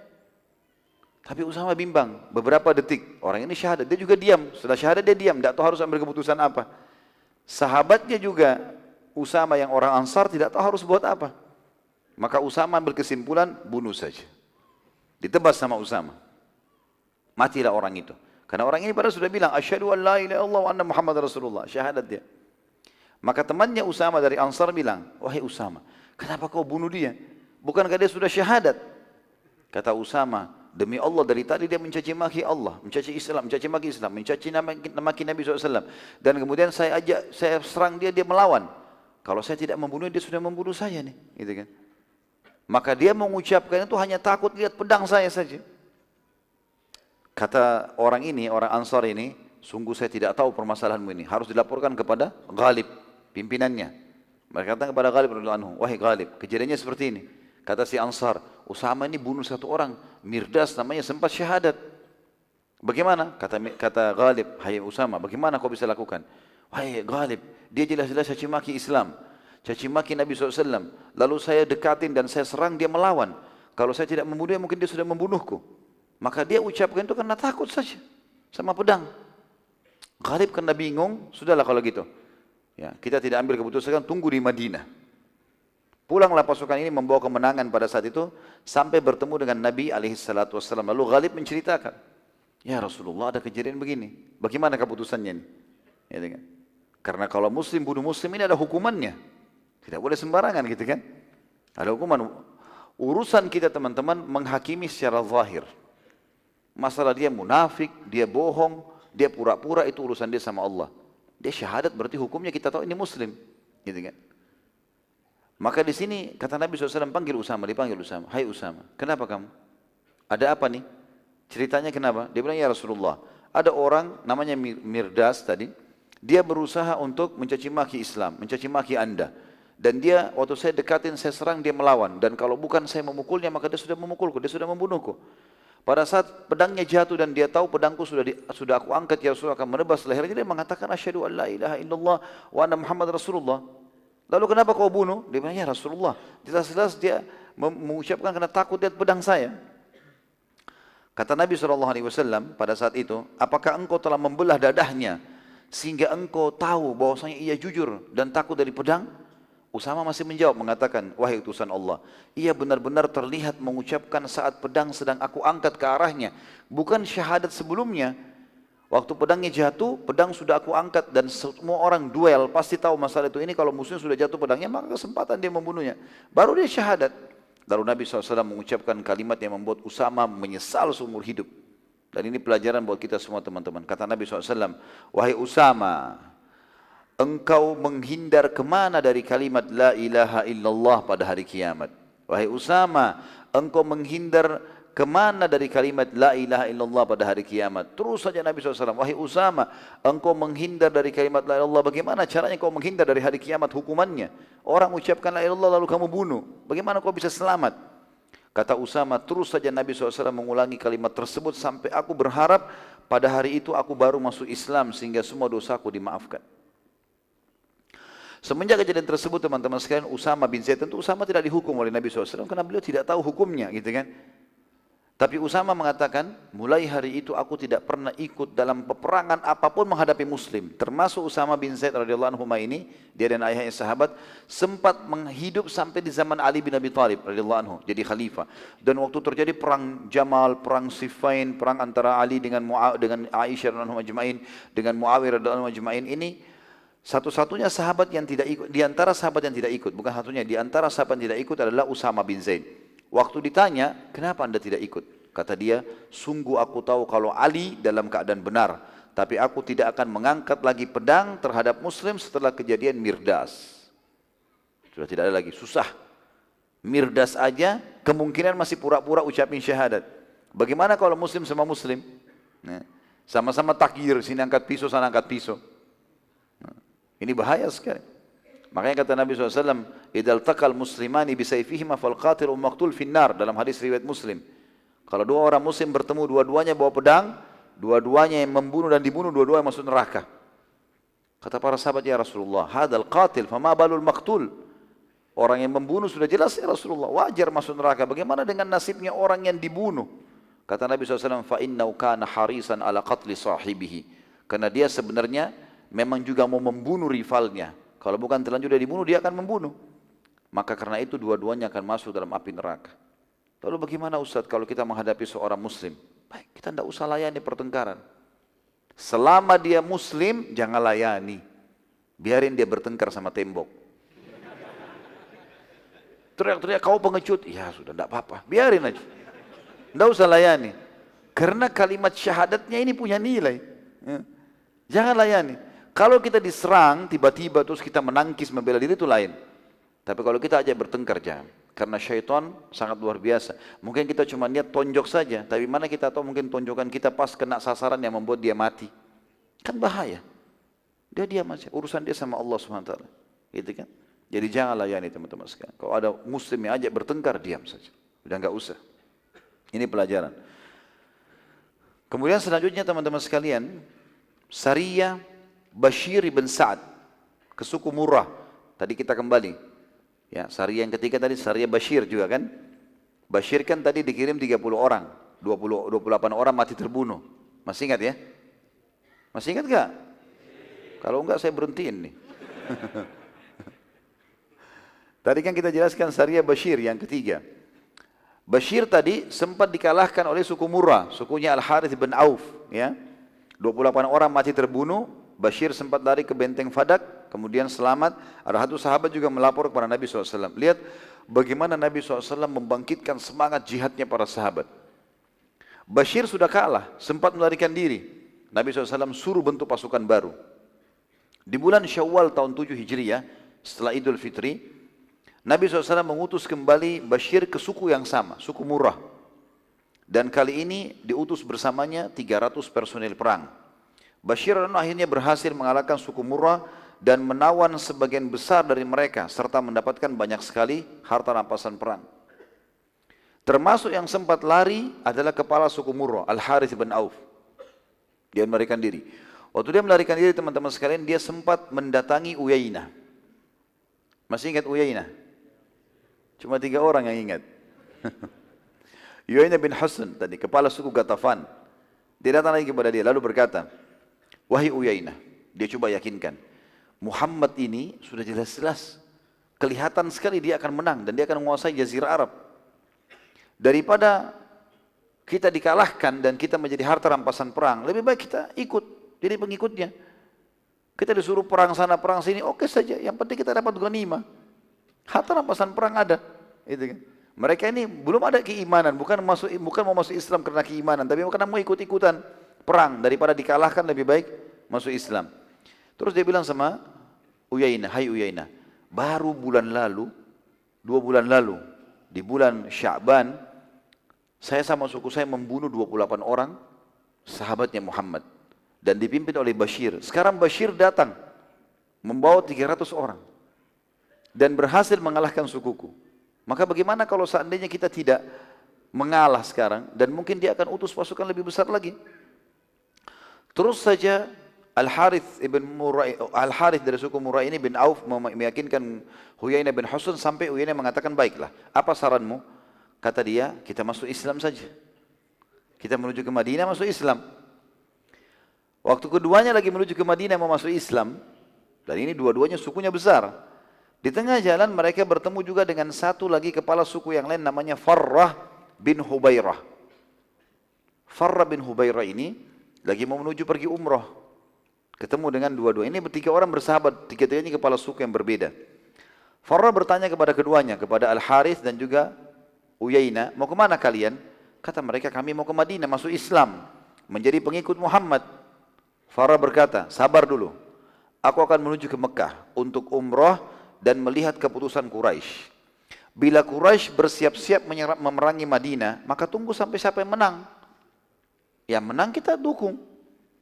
Tapi Usama bimbang, beberapa detik. Orang ini syahadat, dia juga diam. Setelah syahadat dia diam, tidak tahu harus ambil keputusan apa. Sahabatnya juga, Usama yang orang Ansar tidak tahu harus buat apa. Maka Usama ambil kesimpulan, bunuh saja. Ditebas sama Usama. Matilah orang itu. Karena orang ini pada sudah bilang, Asyhadu an la ilaha illallah wa anna Muhammad Rasulullah. Syahadat dia. Maka temannya Usama dari Ansar bilang, wahai Usama, kenapa kau bunuh dia? Bukankah dia sudah syahadat? Kata Usama, demi Allah dari tadi dia mencaci maki Allah, mencaci Islam, mencaci maki Islam, mencaci maki Nabi SAW. Dan kemudian saya ajak, saya serang dia, dia melawan. Kalau saya tidak membunuh dia sudah membunuh saya nih, gitu kan? Maka dia mengucapkan itu hanya takut lihat pedang saya saja. Kata orang ini, orang Ansar ini, sungguh saya tidak tahu permasalahanmu ini. Harus dilaporkan kepada Ghalib, pimpinannya. Mereka kata kepada Ghalib, anhu, wahai Ghalib, kejadiannya seperti ini. Kata si Ansar, Usama ini bunuh satu orang, Mirdas namanya sempat syahadat. Bagaimana? Kata kata Ghalib, hai Usama, bagaimana kau bisa lakukan? Wahai Ghalib, dia jelas-jelas caci maki Islam, caci maki Nabi SAW. Lalu saya dekatin dan saya serang, dia melawan. Kalau saya tidak membunuhnya, mungkin dia sudah membunuhku. Maka dia ucapkan itu karena takut saja sama pedang. Ghalib karena bingung, sudahlah kalau gitu. Ya, kita tidak ambil keputusan, tunggu di Madinah. Pulanglah pasukan ini membawa kemenangan pada saat itu sampai bertemu dengan Nabi alaihi salatu wasallam. Lalu Ghalib menceritakan, "Ya Rasulullah, ada kejadian begini. Bagaimana keputusannya ini?" Ya, kan? Karena kalau muslim bunuh muslim ini ada hukumannya. Tidak boleh sembarangan gitu kan. Ada hukuman. Urusan kita teman-teman menghakimi secara zahir. Masalah dia munafik, dia bohong, dia pura-pura itu urusan dia sama Allah. Dia syahadat berarti hukumnya kita tahu ini muslim. Gitu kan? Maka di sini kata Nabi SAW panggil Usama, dipanggil Usama. Hai Usama, kenapa kamu? Ada apa nih? Ceritanya kenapa? Dia bilang ya Rasulullah, ada orang namanya Mirdas tadi, dia berusaha untuk mencaci maki Islam, mencaci maki anda. Dan dia waktu saya dekatin, saya serang, dia melawan. Dan kalau bukan saya memukulnya, maka dia sudah memukulku, dia sudah membunuhku. Pada saat pedangnya jatuh dan dia tahu pedangku sudah di, sudah aku angkat ya Rasulullah akan menebas lehernya dia mengatakan asyhadu an la ilaha illallah wa anna Muhammad Rasulullah. Lalu kenapa kau bunuh? Dia bilang ya Rasulullah. Jelas-jelas dia mengucapkan karena takut lihat pedang saya. Kata Nabi SAW pada saat itu, apakah engkau telah membelah dadahnya sehingga engkau tahu bahwasanya ia jujur dan takut dari pedang? Usama masih menjawab mengatakan, wahai utusan Allah, ia benar-benar terlihat mengucapkan saat pedang sedang aku angkat ke arahnya, bukan syahadat sebelumnya. Waktu pedangnya jatuh, pedang sudah aku angkat dan semua orang duel pasti tahu masalah itu. Ini kalau musuhnya sudah jatuh pedangnya, maka kesempatan dia membunuhnya. Baru dia syahadat. Lalu Nabi SAW mengucapkan kalimat yang membuat Usama menyesal seumur hidup. Dan ini pelajaran buat kita semua teman-teman. Kata Nabi SAW, wahai Usama, engkau menghindar ke mana dari kalimat la ilaha illallah pada hari kiamat. Wahai Usama, engkau menghindar ke mana dari kalimat la ilaha illallah pada hari kiamat. Terus saja Nabi SAW, wahai Usama, engkau menghindar dari kalimat la illallah. Bagaimana caranya kau menghindar dari hari kiamat hukumannya? Orang ucapkan la illallah lalu kamu bunuh. Bagaimana kau bisa selamat? Kata Usama, terus saja Nabi SAW mengulangi kalimat tersebut sampai aku berharap pada hari itu aku baru masuk Islam sehingga semua dosaku dimaafkan. Semenjak kejadian tersebut teman-teman sekalian Usama bin Zaid tentu Usama tidak dihukum oleh Nabi SAW karena beliau tidak tahu hukumnya gitu kan. Tapi Usama mengatakan, mulai hari itu aku tidak pernah ikut dalam peperangan apa pun menghadapi muslim. Termasuk Usama bin Zaid radhiyallahu anhu ini, dia dan ayahnya sahabat, sempat menghidup sampai di zaman Ali bin Abi Thalib radhiyallahu anhu, jadi khalifah. Dan waktu terjadi perang Jamal, perang Siffin, perang antara Ali dengan Muaw, dengan Aisyah radhiyallahu anhu dengan Muawiyah radhiyallahu anhu ini, satu-satunya sahabat yang tidak ikut, di antara sahabat yang tidak ikut, bukan satunya, di antara sahabat yang tidak ikut adalah Usama bin Zaid. Waktu ditanya, kenapa anda tidak ikut? Kata dia, sungguh aku tahu kalau Ali dalam keadaan benar. Tapi aku tidak akan mengangkat lagi pedang terhadap muslim setelah kejadian Mirdas. Sudah tidak ada lagi, susah. Mirdas aja kemungkinan masih pura-pura ucapin syahadat. Bagaimana kalau muslim sama muslim? Nah, sama-sama takir, sini angkat pisau, sana angkat pisau. Nah, ini bahaya sekali. Makanya kata Nabi SAW, Idal takal muslimani bisayfihima ma qatilu umaktul finnar. Dalam hadis riwayat muslim. Kalau dua orang muslim bertemu, dua-duanya bawa pedang, dua-duanya yang membunuh dan dibunuh, dua-duanya masuk neraka. Kata para sahabat, ya Rasulullah, hadal qatil fama balul maktul. Orang yang membunuh sudah jelas ya Rasulullah, wajar masuk neraka. Bagaimana dengan nasibnya orang yang dibunuh? Kata Nabi SAW, fa innau kana harisan ala qatli sahibihi. Karena dia sebenarnya memang juga mau membunuh rivalnya. Kalau bukan terlanjur dia dibunuh, dia akan membunuh. Maka karena itu dua-duanya akan masuk dalam api neraka. Lalu bagaimana Ustaz kalau kita menghadapi seorang muslim? Baik, kita tidak usah layani pertengkaran. Selama dia muslim, jangan layani. Biarin dia bertengkar sama tembok. Teriak-teriak, kau pengecut. Ya sudah, tidak apa-apa. Biarin aja. Tidak usah layani. Karena kalimat syahadatnya ini punya nilai. Ya. Jangan layani. Kalau kita diserang tiba-tiba terus kita menangkis membela diri itu lain. Tapi kalau kita aja bertengkar jangan. Karena syaitan sangat luar biasa. Mungkin kita cuma niat tonjok saja, tapi mana kita tahu mungkin tonjokan kita pas kena sasaran yang membuat dia mati. Kan bahaya. Dia diam aja, urusan dia sama Allah SWT. Gitu kan? Jadi jangan layani teman-teman sekalian. Kalau ada muslim yang ajak bertengkar, diam saja. Udah enggak usah. Ini pelajaran. Kemudian selanjutnya teman-teman sekalian, Sariyah Bashir ibn Sa'ad ke suku Murrah. Tadi kita kembali. Ya, sari yang ketiga tadi Sariyah Bashir juga kan. Bashir kan tadi dikirim 30 orang, 20 28 orang mati terbunuh. Masih ingat ya? Masih ingat gak? Kalau enggak saya berhentiin nih. tadi kan kita jelaskan Sariyah Bashir yang ketiga. Bashir tadi sempat dikalahkan oleh suku Murrah, sukunya Al-Harith bin Auf, ya. 28 orang mati terbunuh, Bashir sempat lari ke benteng Fadak, kemudian selamat. Ada satu sahabat juga melapor kepada Nabi SAW. Lihat bagaimana Nabi SAW membangkitkan semangat jihadnya para sahabat. Bashir sudah kalah, sempat melarikan diri. Nabi SAW suruh bentuk pasukan baru. Di bulan Syawal tahun 7 Hijriah, setelah Idul Fitri, Nabi SAW mengutus kembali Bashir ke suku yang sama, suku Murrah. Dan kali ini diutus bersamanya 300 personil perang. Bashir akhirnya berhasil mengalahkan suku Murrah dan menawan sebagian besar dari mereka serta mendapatkan banyak sekali harta rampasan perang. Termasuk yang sempat lari adalah kepala suku Murrah, Al-Harith bin Auf. Dia melarikan diri. Waktu dia melarikan diri teman-teman sekalian, dia sempat mendatangi Uyainah. Masih ingat Uyainah? Cuma tiga orang yang ingat. Uyainah bin Hasan tadi, kepala suku Gatafan. Dia datang lagi kepada dia, lalu berkata, Wahai Uyainah, dia coba yakinkan. Muhammad ini sudah jelas-jelas kelihatan sekali dia akan menang dan dia akan menguasai jazirah Arab. Daripada kita dikalahkan dan kita menjadi harta rampasan perang, lebih baik kita ikut jadi pengikutnya. Kita disuruh perang sana perang sini, oke saja. Yang penting kita dapat ghanimah. Harta rampasan perang ada, itu kan. Mereka ini belum ada keimanan, bukan masuk bukan mau masuk Islam karena keimanan, tapi karena mau ikut-ikutan perang daripada dikalahkan lebih baik masuk Islam. Terus dia bilang sama Uyainah, hai Uyainah, baru bulan lalu, dua bulan lalu, di bulan Sya'ban, saya sama suku saya membunuh 28 orang sahabatnya Muhammad dan dipimpin oleh Bashir. Sekarang Bashir datang membawa 300 orang dan berhasil mengalahkan sukuku. Maka bagaimana kalau seandainya kita tidak mengalah sekarang dan mungkin dia akan utus pasukan lebih besar lagi. Terus saja Al-Harith ibn Murai, Al-Harith dari suku Murai ini bin Auf meyakinkan Huyainah bin Husain sampai Huyainah mengatakan baiklah, apa saranmu? Kata dia, kita masuk Islam saja. Kita menuju ke Madinah masuk Islam. Waktu keduanya lagi menuju ke Madinah mau masuk Islam, dan ini dua-duanya sukunya besar. Di tengah jalan mereka bertemu juga dengan satu lagi kepala suku yang lain namanya Farrah bin Hubairah. Farrah bin Hubairah ini lagi mau menuju pergi umroh. Ketemu dengan dua-dua. Ini bertiga orang bersahabat, tiga-tiganya kepala suku yang berbeda. Farrah bertanya kepada keduanya, kepada Al-Harith dan juga Uyaina, mau ke mana kalian? Kata mereka, kami mau ke Madinah, masuk Islam, menjadi pengikut Muhammad. Farah berkata, sabar dulu. Aku akan menuju ke Mekah untuk umrah dan melihat keputusan Quraisy. Bila Quraisy bersiap-siap memerangi Madinah, maka tunggu sampai siapa yang menang. Yang menang kita dukung.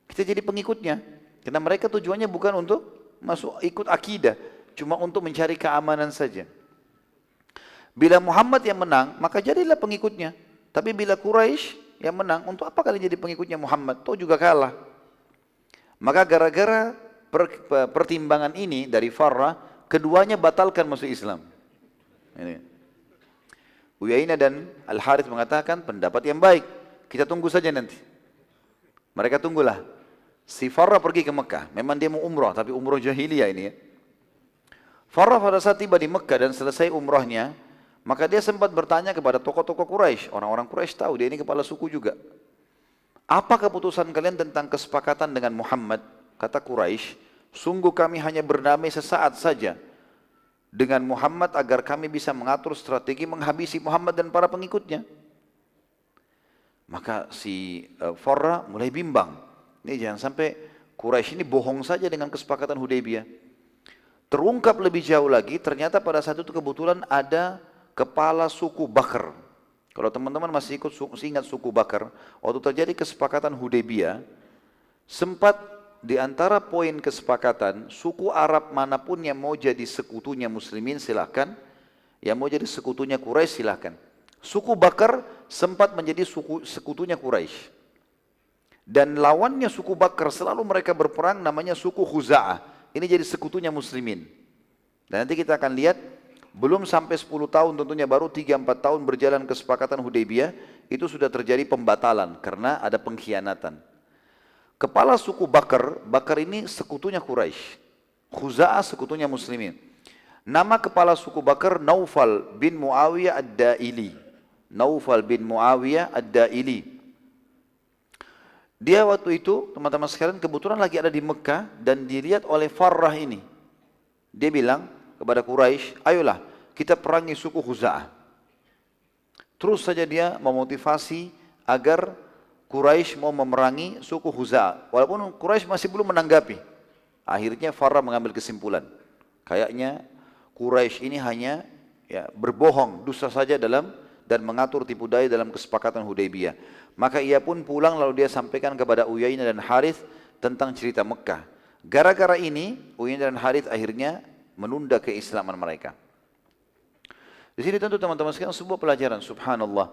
Kita jadi pengikutnya. Karena mereka tujuannya bukan untuk masuk ikut akidah, cuma untuk mencari keamanan saja. Bila Muhammad yang menang, maka jadilah pengikutnya. Tapi bila Quraisy yang menang, untuk apa kalian jadi pengikutnya Muhammad? Tahu juga kalah. Maka gara-gara per, pertimbangan ini dari Farah, keduanya batalkan masuk Islam. Ini. Uyainah dan Al-Harith mengatakan pendapat yang baik. Kita tunggu saja nanti. Mereka tunggulah. Si Farah pergi ke Mekah. Memang dia mau umrah, tapi umrah jahiliyah ini ya. Farah pada saat tiba di Mekah dan selesai umrahnya, maka dia sempat bertanya kepada tokoh-tokoh Quraisy. Orang-orang Quraisy tahu dia ini kepala suku juga. Apa keputusan kalian tentang kesepakatan dengan Muhammad? Kata Quraisy, sungguh kami hanya berdamai sesaat saja dengan Muhammad agar kami bisa mengatur strategi menghabisi Muhammad dan para pengikutnya. Maka si uh, mulai bimbang. Ini jangan sampai Quraisy ini bohong saja dengan kesepakatan Hudaybiyah. Terungkap lebih jauh lagi, ternyata pada saat itu kebetulan ada kepala suku Bakar kalau teman-teman masih ikut masih ingat suku Bakar, waktu terjadi kesepakatan Hudaybiyah, sempat di antara poin kesepakatan suku Arab mana pun yang mau jadi sekutunya muslimin silahkan, yang mau jadi sekutunya Quraisy silahkan. Suku Bakar sempat menjadi suku, sekutunya Quraisy. Dan lawannya suku Bakar selalu mereka berperang namanya suku Khuza'ah. Ini jadi sekutunya muslimin. Dan nanti kita akan lihat belum sampai 10 tahun tentunya baru 3-4 tahun berjalan kesepakatan Hudaybiyah itu sudah terjadi pembatalan karena ada pengkhianatan. Kepala suku Bakar, Bakar ini sekutunya Quraisy. Khuza'ah sekutunya muslimin. Nama kepala suku Bakar Naufal bin Muawiyah Ad-Daili. Naufal bin Muawiyah Ad-Daili. Dia waktu itu, teman-teman sekalian, kebetulan lagi ada di Mekah dan dilihat oleh Farrah ini. Dia bilang, kepada Quraisy, ayolah kita perangi suku Khuza'ah. Terus saja dia memotivasi agar Quraisy mau memerangi suku Khuza'ah. Walaupun Quraisy masih belum menanggapi. Akhirnya Farah mengambil kesimpulan. Kayaknya Quraisy ini hanya ya, berbohong, dusta saja dalam dan mengatur tipu daya dalam kesepakatan Hudaybiyah. Maka ia pun pulang lalu dia sampaikan kepada Uyainah dan Harith tentang cerita Mekah. Gara-gara ini Uyainah dan Harith akhirnya menunda keislaman mereka. Di sini tentu teman-teman sekalian sebuah pelajaran subhanallah.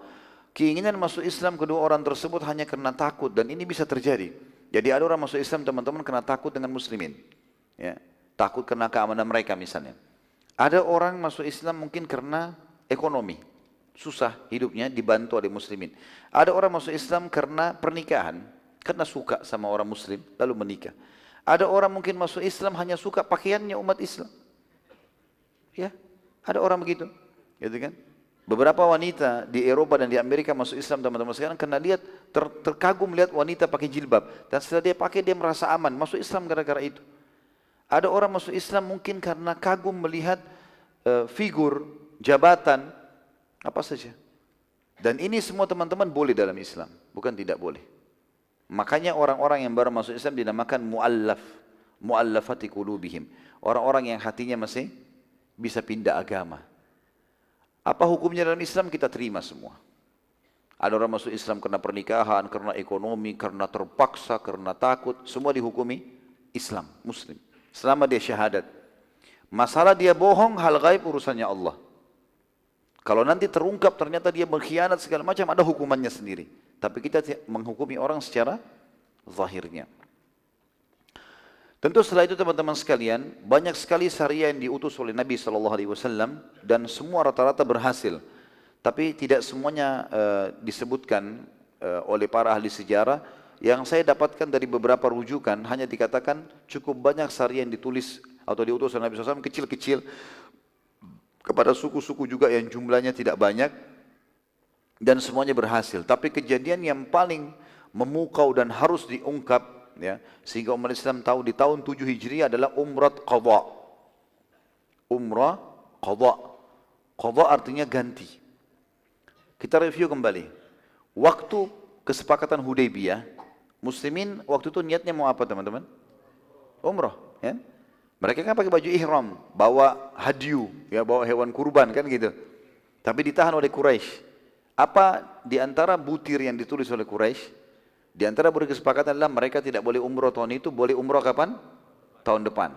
Keinginan masuk Islam kedua orang tersebut hanya karena takut dan ini bisa terjadi. Jadi ada orang masuk Islam teman-teman karena takut dengan muslimin. Ya, takut karena keamanan mereka misalnya. Ada orang masuk Islam mungkin karena ekonomi. Susah hidupnya dibantu oleh muslimin. Ada orang masuk Islam karena pernikahan. Karena suka sama orang muslim lalu menikah. Ada orang mungkin masuk Islam hanya suka pakaiannya umat Islam. Ya, ada orang begitu, gitu kan? Beberapa wanita di Eropa dan di Amerika masuk Islam teman-teman sekarang karena lihat ter, terkagum melihat wanita pakai jilbab dan setelah dia pakai dia merasa aman masuk Islam gara-gara itu. Ada orang masuk Islam mungkin karena kagum melihat uh, figur, jabatan, apa saja. Dan ini semua teman-teman boleh dalam Islam, bukan tidak boleh. Makanya orang-orang yang baru masuk Islam dinamakan muallaf, muallafati qulubihim. Orang-orang yang hatinya masih bisa pindah agama. Apa hukumnya dalam Islam kita terima semua. Ada orang masuk Islam karena pernikahan, karena ekonomi, karena terpaksa, karena takut, semua dihukumi Islam, Muslim. Selama dia syahadat. Masalah dia bohong, hal gaib urusannya Allah. Kalau nanti terungkap ternyata dia mengkhianat segala macam, ada hukumannya sendiri. Tapi kita menghukumi orang secara zahirnya. Tentu setelah itu teman-teman sekalian, banyak sekali syariah yang diutus oleh Nabi Shallallahu Alaihi Wasallam dan semua rata-rata berhasil. Tapi tidak semuanya uh, disebutkan uh, oleh para ahli sejarah yang saya dapatkan dari beberapa rujukan hanya dikatakan cukup banyak sari yang ditulis atau diutus oleh Nabi SAW kecil-kecil kepada suku-suku juga yang jumlahnya tidak banyak dan semuanya berhasil. Tapi kejadian yang paling memukau dan harus diungkap ya sehingga umat Islam tahu di tahun 7 Hijriah adalah umrah qadha. Umrah qadha. Qadha artinya ganti. Kita review kembali. Waktu kesepakatan Hudaybiyah Muslimin waktu itu niatnya mau apa teman-teman? Umrah, ya. Mereka kan pakai baju ihram, bawa hadiu, ya bawa hewan kurban kan gitu. Tapi ditahan oleh Quraisy. Apa di antara butir yang ditulis oleh Quraisy? Di antara berkesepakatan adalah mereka tidak boleh umroh tahun itu, boleh umroh kapan? Tahun depan.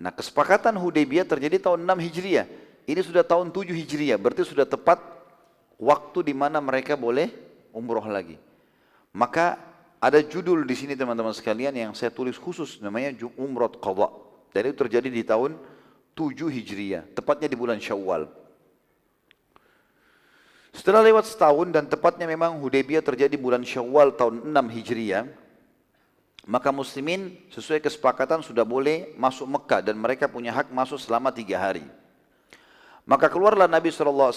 Nah kesepakatan Hudaybiyah terjadi tahun 6 Hijriah. Ini sudah tahun 7 Hijriah, berarti sudah tepat waktu di mana mereka boleh umroh lagi. Maka ada judul di sini teman-teman sekalian yang saya tulis khusus namanya Umrah Qadha. Dan itu terjadi di tahun 7 Hijriah, tepatnya di bulan Syawal. Setelah lewat setahun dan tepatnya memang Hudaybiyah terjadi bulan Syawal tahun 6 Hijriah, maka muslimin sesuai kesepakatan sudah boleh masuk Mekah dan mereka punya hak masuk selama tiga hari. Maka keluarlah Nabi SAW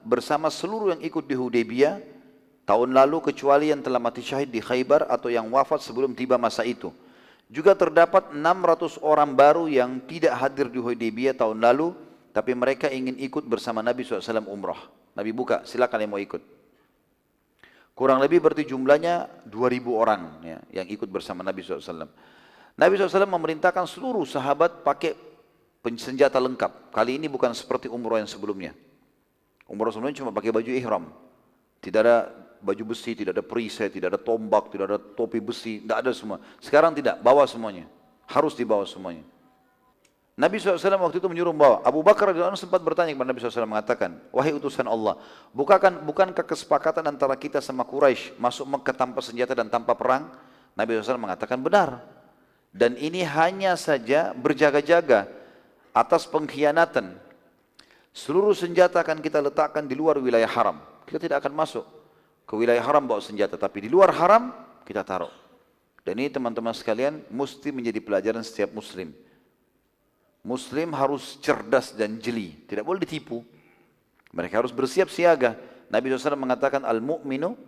bersama seluruh yang ikut di Hudaybiyah tahun lalu kecuali yang telah mati syahid di Khaybar atau yang wafat sebelum tiba masa itu. Juga terdapat 600 orang baru yang tidak hadir di Hudaybiyah tahun lalu, tapi mereka ingin ikut bersama Nabi SAW umrah. Nabi buka, silakan yang mau ikut. Kurang lebih berarti jumlahnya 2000 orang ya, yang ikut bersama Nabi SAW. Nabi SAW memerintahkan seluruh sahabat pakai senjata lengkap. Kali ini bukan seperti umrah yang sebelumnya. Umrah sebelumnya cuma pakai baju ihram. Tidak ada baju besi, tidak ada perisai, tidak ada tombak, tidak ada topi besi, tidak ada semua. Sekarang tidak, bawa semuanya. Harus dibawa semuanya. Nabi SAW waktu itu menyuruh membawa. Abu Bakar radhiyallahu sempat bertanya kepada Nabi SAW mengatakan, wahai utusan Allah, bukankah bukankah kesepakatan antara kita sama Quraisy masuk Mekah tanpa senjata dan tanpa perang? Nabi SAW mengatakan benar. Dan ini hanya saja berjaga-jaga atas pengkhianatan. Seluruh senjata akan kita letakkan di luar wilayah haram. Kita tidak akan masuk ke wilayah haram bawa senjata, tapi di luar haram kita taruh. Dan ini teman-teman sekalian mesti menjadi pelajaran setiap muslim. Muslim harus cerdas dan jeli, tidak boleh ditipu. Mereka harus bersiap siaga. Nabi SAW mengatakan al-mu'minu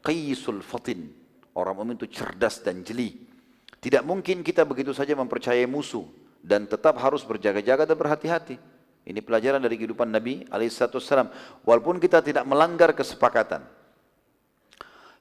qisul fatin. Orang mukmin itu cerdas dan jeli. Tidak mungkin kita begitu saja mempercayai musuh dan tetap harus berjaga-jaga dan berhati-hati. Ini pelajaran dari kehidupan Nabi alaihissalam. Walaupun kita tidak melanggar kesepakatan,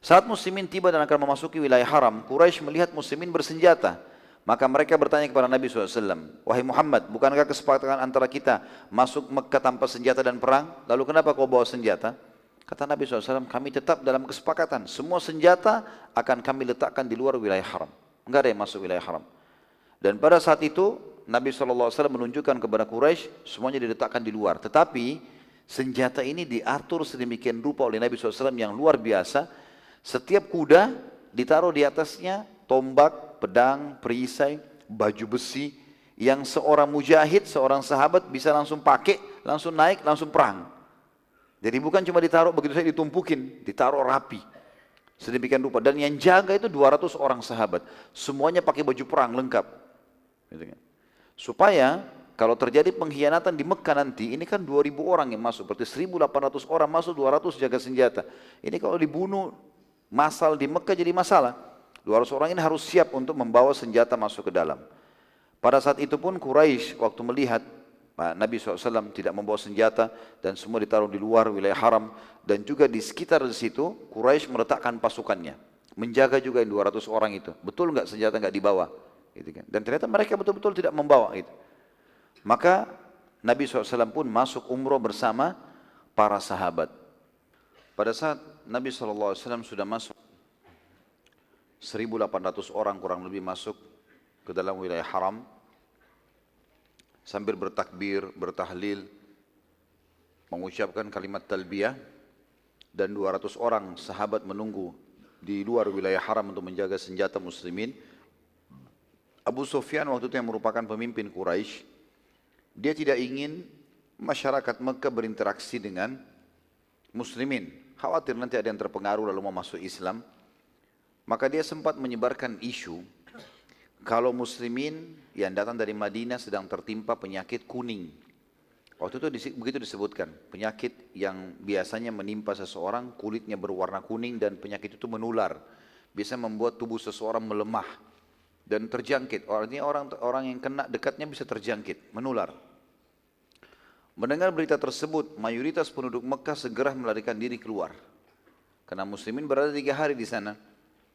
saat muslimin tiba dan akan memasuki wilayah haram, Quraisy melihat muslimin bersenjata. Maka mereka bertanya kepada Nabi SAW, Wahai Muhammad, bukankah kesepakatan antara kita masuk Mekah tanpa senjata dan perang? Lalu kenapa kau bawa senjata? Kata Nabi SAW, kami tetap dalam kesepakatan. Semua senjata akan kami letakkan di luar wilayah haram. Enggak ada yang masuk wilayah haram. Dan pada saat itu, Nabi SAW menunjukkan kepada Quraisy semuanya diletakkan di luar. Tetapi senjata ini diatur sedemikian rupa oleh Nabi SAW yang luar biasa setiap kuda ditaruh di atasnya tombak, pedang, perisai, baju besi yang seorang mujahid, seorang sahabat bisa langsung pakai, langsung naik, langsung perang. Jadi bukan cuma ditaruh begitu saja ditumpukin, ditaruh rapi. Sedemikian rupa. Dan yang jaga itu 200 orang sahabat. Semuanya pakai baju perang lengkap. Gitu kan. Supaya kalau terjadi pengkhianatan di Mekah nanti, ini kan 2000 orang yang masuk. Berarti 1800 orang masuk, 200 jaga senjata. Ini kalau dibunuh Masal di Mekah jadi masalah. 200 orang ini harus siap untuk membawa senjata masuk ke dalam. Pada saat itu pun Quraisy waktu melihat Nabi SAW tidak membawa senjata dan semua ditaruh di luar wilayah haram dan juga di sekitar di situ Quraisy meletakkan pasukannya. Menjaga juga 200 orang itu. Betul nggak senjata nggak dibawa? Gitu kan. Dan ternyata mereka betul-betul tidak membawa itu maka Nabi SAW pun masuk umroh bersama para sahabat. Pada saat Nabi SAW sudah masuk. 1800 orang kurang lebih masuk ke dalam wilayah haram. Sambil bertakbir, bertahlil, mengucapkan kalimat talbiyah dan 200 orang sahabat menunggu di luar wilayah haram untuk menjaga senjata muslimin. Abu Sufyan waktu itu yang merupakan pemimpin Quraisy, dia tidak ingin masyarakat Mekah berinteraksi dengan muslimin khawatir nanti ada yang terpengaruh lalu mau masuk Islam. Maka dia sempat menyebarkan isu kalau muslimin yang datang dari Madinah sedang tertimpa penyakit kuning. Waktu itu begitu disebutkan, penyakit yang biasanya menimpa seseorang, kulitnya berwarna kuning dan penyakit itu menular. Bisa membuat tubuh seseorang melemah dan terjangkit. Artinya orang orang yang kena dekatnya bisa terjangkit, menular. Mendengar berita tersebut, mayoritas penduduk Mekah segera melarikan diri keluar. Karena muslimin berada tiga hari di sana.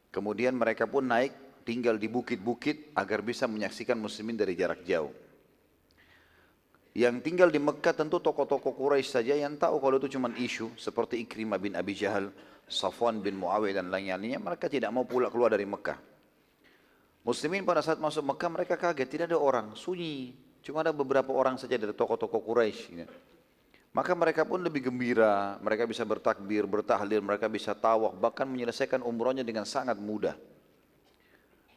Kemudian mereka pun naik tinggal di bukit-bukit agar bisa menyaksikan muslimin dari jarak jauh. Yang tinggal di Mekah tentu tokoh-tokoh Quraisy saja yang tahu kalau itu cuma isu seperti Ikrimah bin Abi Jahal, Safwan bin Muawiyah dan lain-lainnya, mereka tidak mau pula keluar dari Mekah. Muslimin pada saat masuk Mekah mereka kaget, tidak ada orang, sunyi. Cuma ada beberapa orang saja dari tokoh-tokoh Quraisy. Gitu. Maka mereka pun lebih gembira, mereka bisa bertakbir, bertahlil, mereka bisa tawaf, bahkan menyelesaikan umrohnya dengan sangat mudah.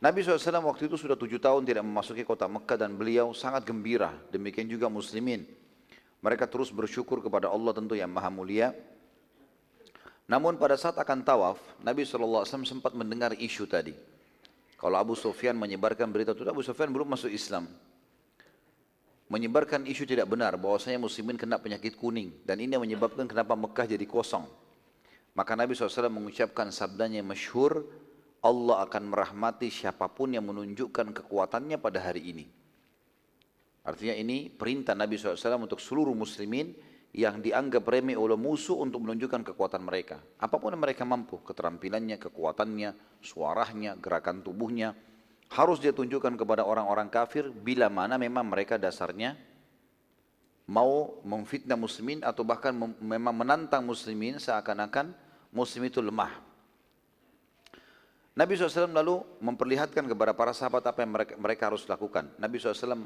Nabi SAW waktu itu sudah tujuh tahun tidak memasuki kota Mekah dan beliau sangat gembira. Demikian juga muslimin. Mereka terus bersyukur kepada Allah tentu yang maha mulia. Namun pada saat akan tawaf, Nabi SAW sempat mendengar isu tadi. Kalau Abu Sufyan menyebarkan berita itu, Abu Sufyan belum masuk Islam. Menyebarkan isu tidak benar bahwasanya muslimin kena penyakit kuning. Dan ini yang menyebabkan kenapa Mekah jadi kosong. Maka Nabi SAW mengucapkan sabdanya masyhur, Allah akan merahmati siapa pun yang menunjukkan kekuatannya pada hari ini. Artinya ini perintah Nabi SAW untuk seluruh muslimin yang dianggap remeh oleh musuh untuk menunjukkan kekuatan mereka. Apa pun yang mereka mampu, keterampilannya, kekuatannya, suaranya, gerakan tubuhnya, harus dia tunjukkan kepada orang-orang kafir bila mana memang mereka dasarnya mau memfitnah muslimin atau bahkan memang menantang muslimin seakan-akan muslim itu lemah. Nabi SAW lalu memperlihatkan kepada para sahabat apa yang mereka, mereka harus lakukan. Nabi SAW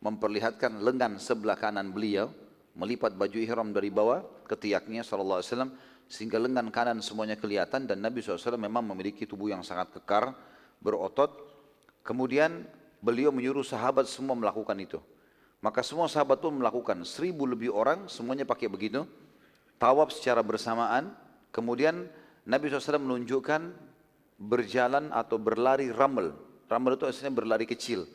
memperlihatkan lengan sebelah kanan beliau, melipat baju ihram dari bawah ke tiaknya SAW, sehingga lengan kanan semuanya kelihatan dan Nabi SAW memang memiliki tubuh yang sangat kekar, berotot. Kemudian beliau menyuruh sahabat semua melakukan itu. Maka semua sahabat pun melakukan, seribu lebih orang semuanya pakai begitu, tawaf secara bersamaan, kemudian Nabi SAW menunjukkan berjalan atau berlari ramel. Ramel itu aslinya berlari kecil.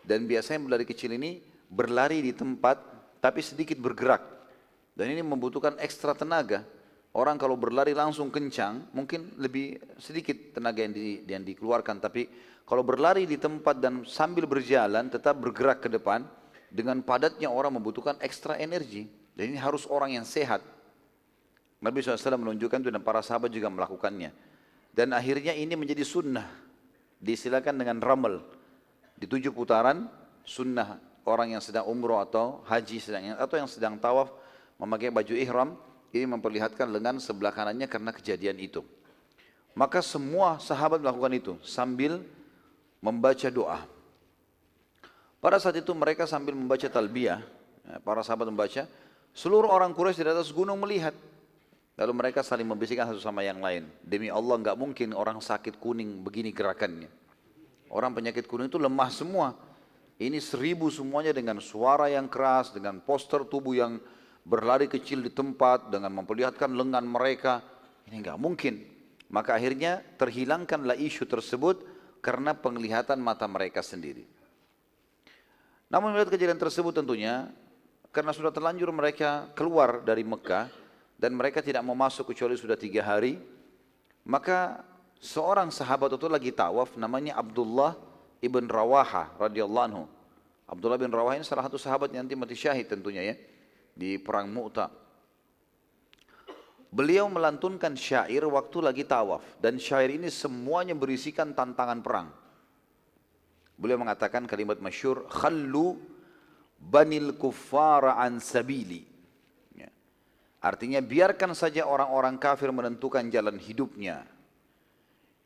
Dan biasanya berlari kecil ini berlari di tempat tapi sedikit bergerak. Dan ini membutuhkan ekstra tenaga. Orang kalau berlari langsung kencang mungkin lebih sedikit tenaga yang, di, yang dikeluarkan. Tapi kalau berlari di tempat dan sambil berjalan tetap bergerak ke depan dengan padatnya orang membutuhkan ekstra energi. Dan ini harus orang yang sehat. Nabi SAW menunjukkan itu dan para sahabat juga melakukannya. Dan akhirnya ini menjadi sunnah. Disilakan dengan ramal. Di tujuh putaran sunnah orang yang sedang umroh atau haji sedang atau yang sedang tawaf memakai baju ihram ini memperlihatkan lengan sebelah kanannya karena kejadian itu. Maka semua sahabat melakukan itu sambil membaca doa. Pada saat itu mereka sambil membaca talbiyah, ya, para sahabat membaca, seluruh orang Quraisy di atas gunung melihat Lalu mereka saling membisikkan satu sama yang lain. Demi Allah nggak mungkin orang sakit kuning begini gerakannya. Orang penyakit kuning itu lemah semua. Ini seribu semuanya dengan suara yang keras, dengan poster tubuh yang berlari kecil di tempat, dengan memperlihatkan lengan mereka. Ini nggak mungkin. Maka akhirnya terhilangkanlah isu tersebut karena penglihatan mata mereka sendiri. Namun melihat kejadian tersebut tentunya, karena sudah terlanjur mereka keluar dari Mekah, dan mereka tidak mau masuk kecuali sudah tiga hari, maka seorang sahabat itu lagi tawaf namanya Abdullah ibn Rawaha radhiyallahu anhu. Abdullah bin Rawaha ini salah satu sahabat yang nanti mati syahid tentunya ya di perang Mu'ta. Beliau melantunkan syair waktu lagi tawaf dan syair ini semuanya berisikan tantangan perang. Beliau mengatakan kalimat masyur, "Khallu banil kuffara an sabili." Artinya biarkan saja orang-orang kafir menentukan jalan hidupnya.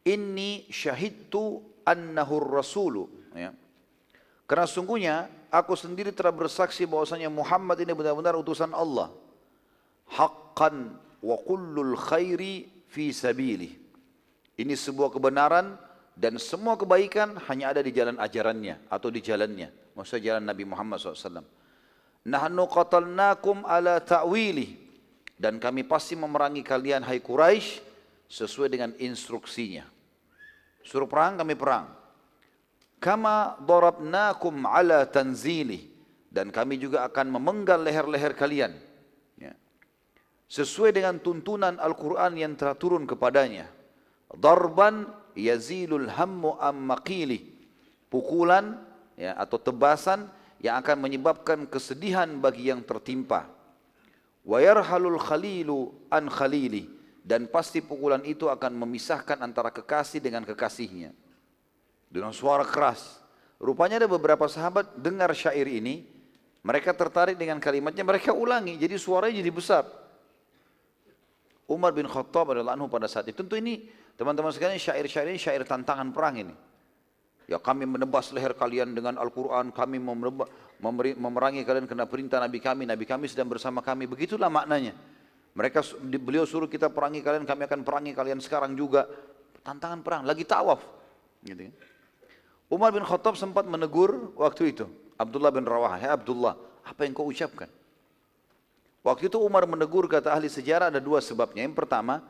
Inni syahidtu annahur rasulu. Ya. Karena sungguhnya aku sendiri telah bersaksi bahwasanya Muhammad ini benar-benar utusan Allah. Haqqan wa kullul khairi fi sabilih. Ini sebuah kebenaran dan semua kebaikan hanya ada di jalan ajarannya atau di jalannya. Maksudnya jalan Nabi Muhammad SAW. Nahnu qatalnakum ala ta'wilih Dan kami pasti memerangi kalian hai Quraisy sesuai dengan instruksinya. Suruh perang kami perang. Kama darabnakum ala tanzili dan kami juga akan memenggal leher-leher kalian. Sesuai dengan tuntunan Al-Quran yang telah turun kepadanya. Darban yazilul hammu am maqili. Pukulan ya, atau tebasan yang akan menyebabkan kesedihan bagi yang tertimpa. Wa yarhalul khalilu an khalili dan pasti pukulan itu akan memisahkan antara kekasih dengan kekasihnya. Dengan suara keras. Rupanya ada beberapa sahabat dengar syair ini, mereka tertarik dengan kalimatnya, mereka ulangi, jadi suaranya jadi besar. Umar bin Khattab adalah anhu pada saat itu. Tentu ini teman-teman sekalian syair-syair ini syair tantangan perang ini. Ya kami menebas leher kalian dengan Al-Quran, kami memerangi kalian kena perintah Nabi kami, Nabi kami sedang bersama kami. Begitulah maknanya. Mereka beliau suruh kita perangi kalian, kami akan perangi kalian sekarang juga. Tantangan perang, lagi tawaf. Gitu. Kan. Umar bin Khattab sempat menegur waktu itu. Abdullah bin Rawah, ya Abdullah, apa yang kau ucapkan? Waktu itu Umar menegur kata ahli sejarah ada dua sebabnya. Yang pertama,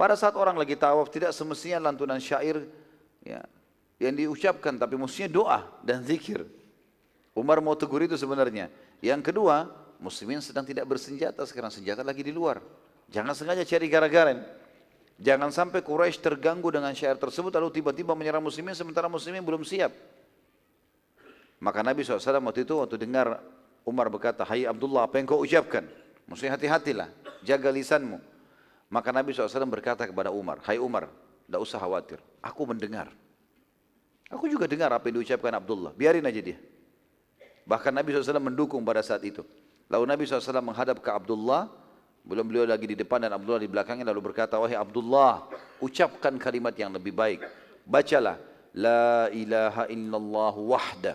pada saat orang lagi tawaf tidak semestinya lantunan syair ya, yang diucapkan, tapi mestinya doa dan zikir. Umar mau tegur itu sebenarnya. Yang kedua, muslimin sedang tidak bersenjata sekarang senjata lagi di luar. Jangan sengaja cari gara-gara. Jangan sampai Quraisy terganggu dengan syair tersebut lalu tiba-tiba menyerang muslimin sementara muslimin belum siap. Maka Nabi SAW waktu itu waktu dengar Umar berkata, Hai Abdullah apa yang kau ucapkan? Maksudnya hati-hatilah, jaga lisanmu. Maka Nabi SAW berkata kepada Umar, Hai Umar, tidak usah khawatir, aku mendengar. Aku juga dengar apa yang diucapkan Abdullah, biarin aja dia. Bahkan Nabi SAW mendukung pada saat itu. Lalu Nabi SAW menghadap ke Abdullah, belum beliau lagi di depan dan Abdullah di belakangnya lalu berkata, Wahai Abdullah, ucapkan kalimat yang lebih baik. Bacalah, La ilaha illallah wahda.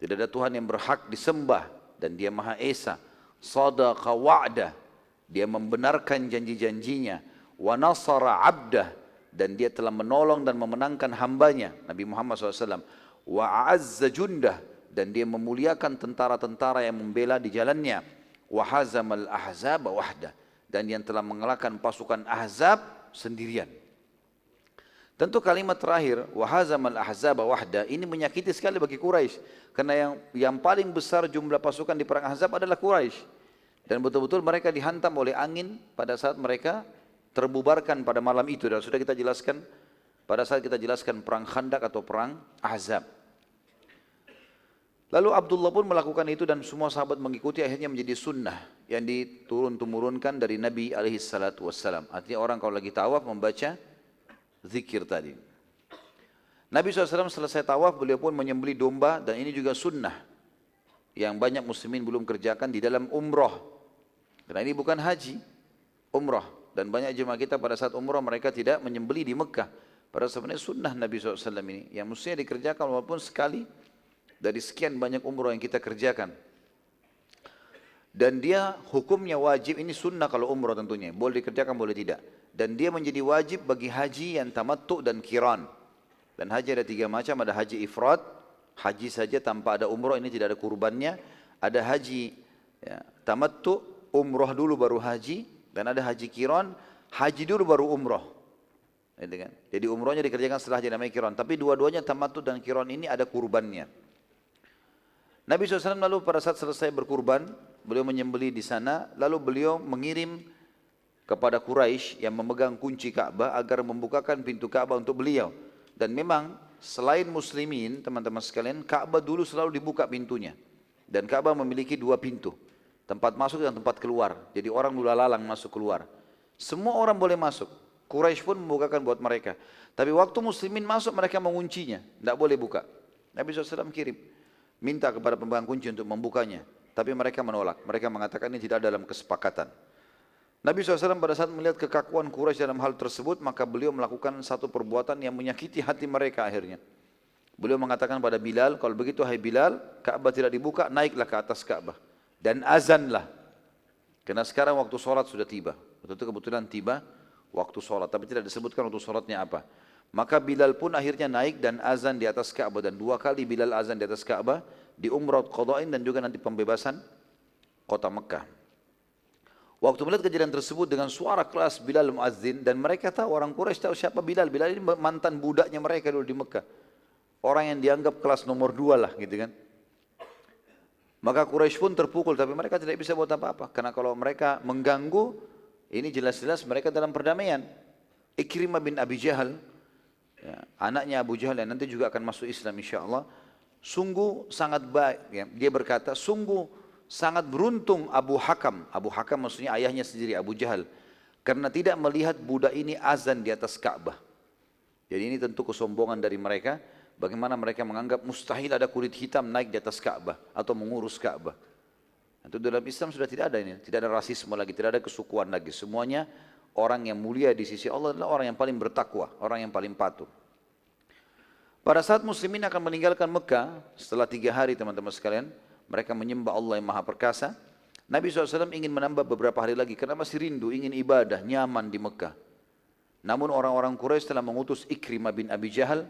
Tidak ada Tuhan yang berhak disembah dan dia Maha Esa. Sadaqa wa'da. Dia membenarkan janji-janjinya. Wa nasara abdah. Dan dia telah menolong dan memenangkan hambanya. Nabi Muhammad SAW. Wa a'azza jundah dan dia memuliakan tentara-tentara yang membela di jalannya wahazamal ahzab wahda dan yang telah mengalahkan pasukan ahzab sendirian tentu kalimat terakhir wahazamal ahzab wahda ini menyakiti sekali bagi Quraisy. Karena yang yang paling besar jumlah pasukan di perang ahzab adalah Quraisy. Dan betul-betul mereka dihantam oleh angin pada saat mereka terbubarkan pada malam itu. Dan sudah kita jelaskan pada saat kita jelaskan perang Khandak atau perang Ahzab. Lalu Abdullah pun melakukan itu dan semua sahabat mengikuti akhirnya menjadi sunnah yang diturun-temurunkan dari Nabi alaihi salatu wassalam. Artinya orang kalau lagi tawaf membaca zikir tadi. Nabi SAW selesai tawaf beliau pun menyembeli domba dan ini juga sunnah yang banyak muslimin belum kerjakan di dalam umroh. Karena ini bukan haji, umroh. Dan banyak jemaah kita pada saat umroh mereka tidak menyembeli di Mekah. Pada sebenarnya sunnah Nabi SAW ini yang mestinya dikerjakan walaupun sekali dari sekian banyak umroh yang kita kerjakan. Dan dia hukumnya wajib, ini sunnah kalau umroh tentunya, boleh dikerjakan boleh tidak. Dan dia menjadi wajib bagi haji yang tamattu dan kiran. Dan haji ada tiga macam, ada haji ifrat, haji saja tanpa ada umroh, ini tidak ada kurbannya. Ada haji ya, tamattu, umroh dulu baru haji, dan ada haji kiran, haji dulu baru umroh. Gitu kan? Jadi umrohnya dikerjakan setelah haji namanya kiran. Tapi dua-duanya tamattu dan kiran ini ada kurbannya. Nabi SAW lalu pada saat selesai berkurban, beliau menyembeli di sana, lalu beliau mengirim kepada Quraisy yang memegang kunci Ka'bah agar membukakan pintu Ka'bah untuk beliau. Dan memang selain muslimin, teman-teman sekalian, Ka'bah dulu selalu dibuka pintunya. Dan Ka'bah memiliki dua pintu, tempat masuk dan tempat keluar. Jadi orang mula lalang masuk keluar. Semua orang boleh masuk. Quraisy pun membukakan buat mereka. Tapi waktu muslimin masuk mereka menguncinya, tidak boleh buka. Nabi SAW kirim minta kepada pemegang kunci untuk membukanya. Tapi mereka menolak. Mereka mengatakan ini tidak dalam kesepakatan. Nabi SAW pada saat melihat kekakuan Quraisy dalam hal tersebut, maka beliau melakukan satu perbuatan yang menyakiti hati mereka akhirnya. Beliau mengatakan pada Bilal, kalau begitu hai Bilal, Ka'bah tidak dibuka, naiklah ke atas Ka'bah. Dan azanlah. Karena sekarang waktu sholat sudah tiba. Waktu itu kebetulan tiba waktu sholat. Tapi tidak disebutkan waktu sholatnya apa. Maka Bilal pun akhirnya naik dan azan di atas Ka'bah dan dua kali Bilal azan di atas Ka'bah di Umrah Qada'in dan juga nanti pembebasan kota Mekah. Waktu melihat kejadian tersebut dengan suara keras Bilal Muazzin dan mereka tahu orang Quraisy tahu siapa Bilal. Bilal ini mantan budaknya mereka dulu di Mekah. Orang yang dianggap kelas nomor dua lah gitu kan. Maka Quraisy pun terpukul tapi mereka tidak bisa buat apa-apa. Karena kalau mereka mengganggu ini jelas-jelas mereka dalam perdamaian. Ikrimah bin Abi Jahal, ya, anaknya Abu Jahal yang nanti juga akan masuk Islam insya Allah. Sungguh sangat baik. Ya. Dia berkata, sungguh sangat beruntung Abu Hakam. Abu Hakam maksudnya ayahnya sendiri Abu Jahal. Karena tidak melihat budak ini azan di atas Ka'bah. Jadi ini tentu kesombongan dari mereka. Bagaimana mereka menganggap mustahil ada kulit hitam naik di atas Ka'bah. Atau mengurus Ka'bah. Itu dalam Islam sudah tidak ada ini. Tidak ada rasisme lagi, tidak ada kesukuan lagi. Semuanya orang yang mulia di sisi Allah adalah orang yang paling bertakwa. Orang yang paling patuh. Pada saat muslimin akan meninggalkan Mekah setelah tiga hari teman-teman sekalian, mereka menyembah Allah yang maha perkasa. Nabi SAW ingin menambah beberapa hari lagi karena masih rindu, ingin ibadah, nyaman di Mekah. Namun orang-orang Quraisy telah mengutus Ikrimah bin Abi Jahal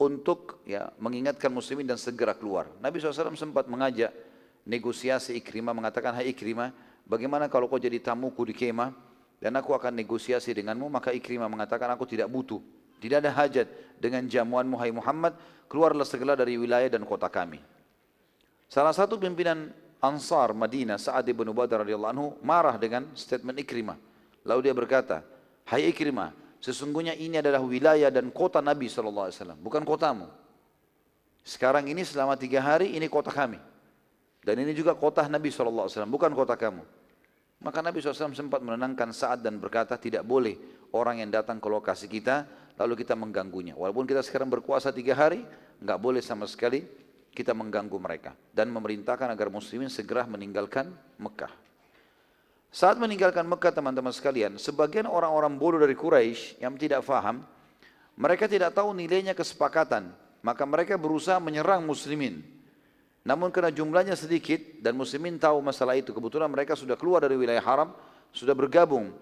untuk ya, mengingatkan muslimin dan segera keluar. Nabi SAW sempat mengajak negosiasi Ikrimah mengatakan, Hai Ikrimah, bagaimana kalau kau jadi tamuku di kemah dan aku akan negosiasi denganmu? Maka Ikrimah mengatakan, aku tidak butuh, tidak ada hajat dengan jamuanmu hai Muhammad, keluarlah segera dari wilayah dan kota kami. Salah satu pimpinan Ansar Madinah Sa'ad ibn Ubadah radhiyallahu anhu marah dengan statement Ikrimah. Lalu dia berkata, "Hai Ikrimah, sesungguhnya ini adalah wilayah dan kota Nabi SAW, bukan kotamu. Sekarang ini selama tiga hari ini kota kami. Dan ini juga kota Nabi SAW, bukan kota kamu. Maka Nabi SAW sempat menenangkan saat dan berkata tidak boleh orang yang datang ke lokasi kita lalu kita mengganggunya. Walaupun kita sekarang berkuasa tiga hari, nggak boleh sama sekali kita mengganggu mereka dan memerintahkan agar muslimin segera meninggalkan Mekah. Saat meninggalkan Mekah teman-teman sekalian, sebagian orang-orang bodoh dari Quraisy yang tidak faham, mereka tidak tahu nilainya kesepakatan, maka mereka berusaha menyerang muslimin. Namun karena jumlahnya sedikit dan muslimin tahu masalah itu, kebetulan mereka sudah keluar dari wilayah haram, sudah bergabung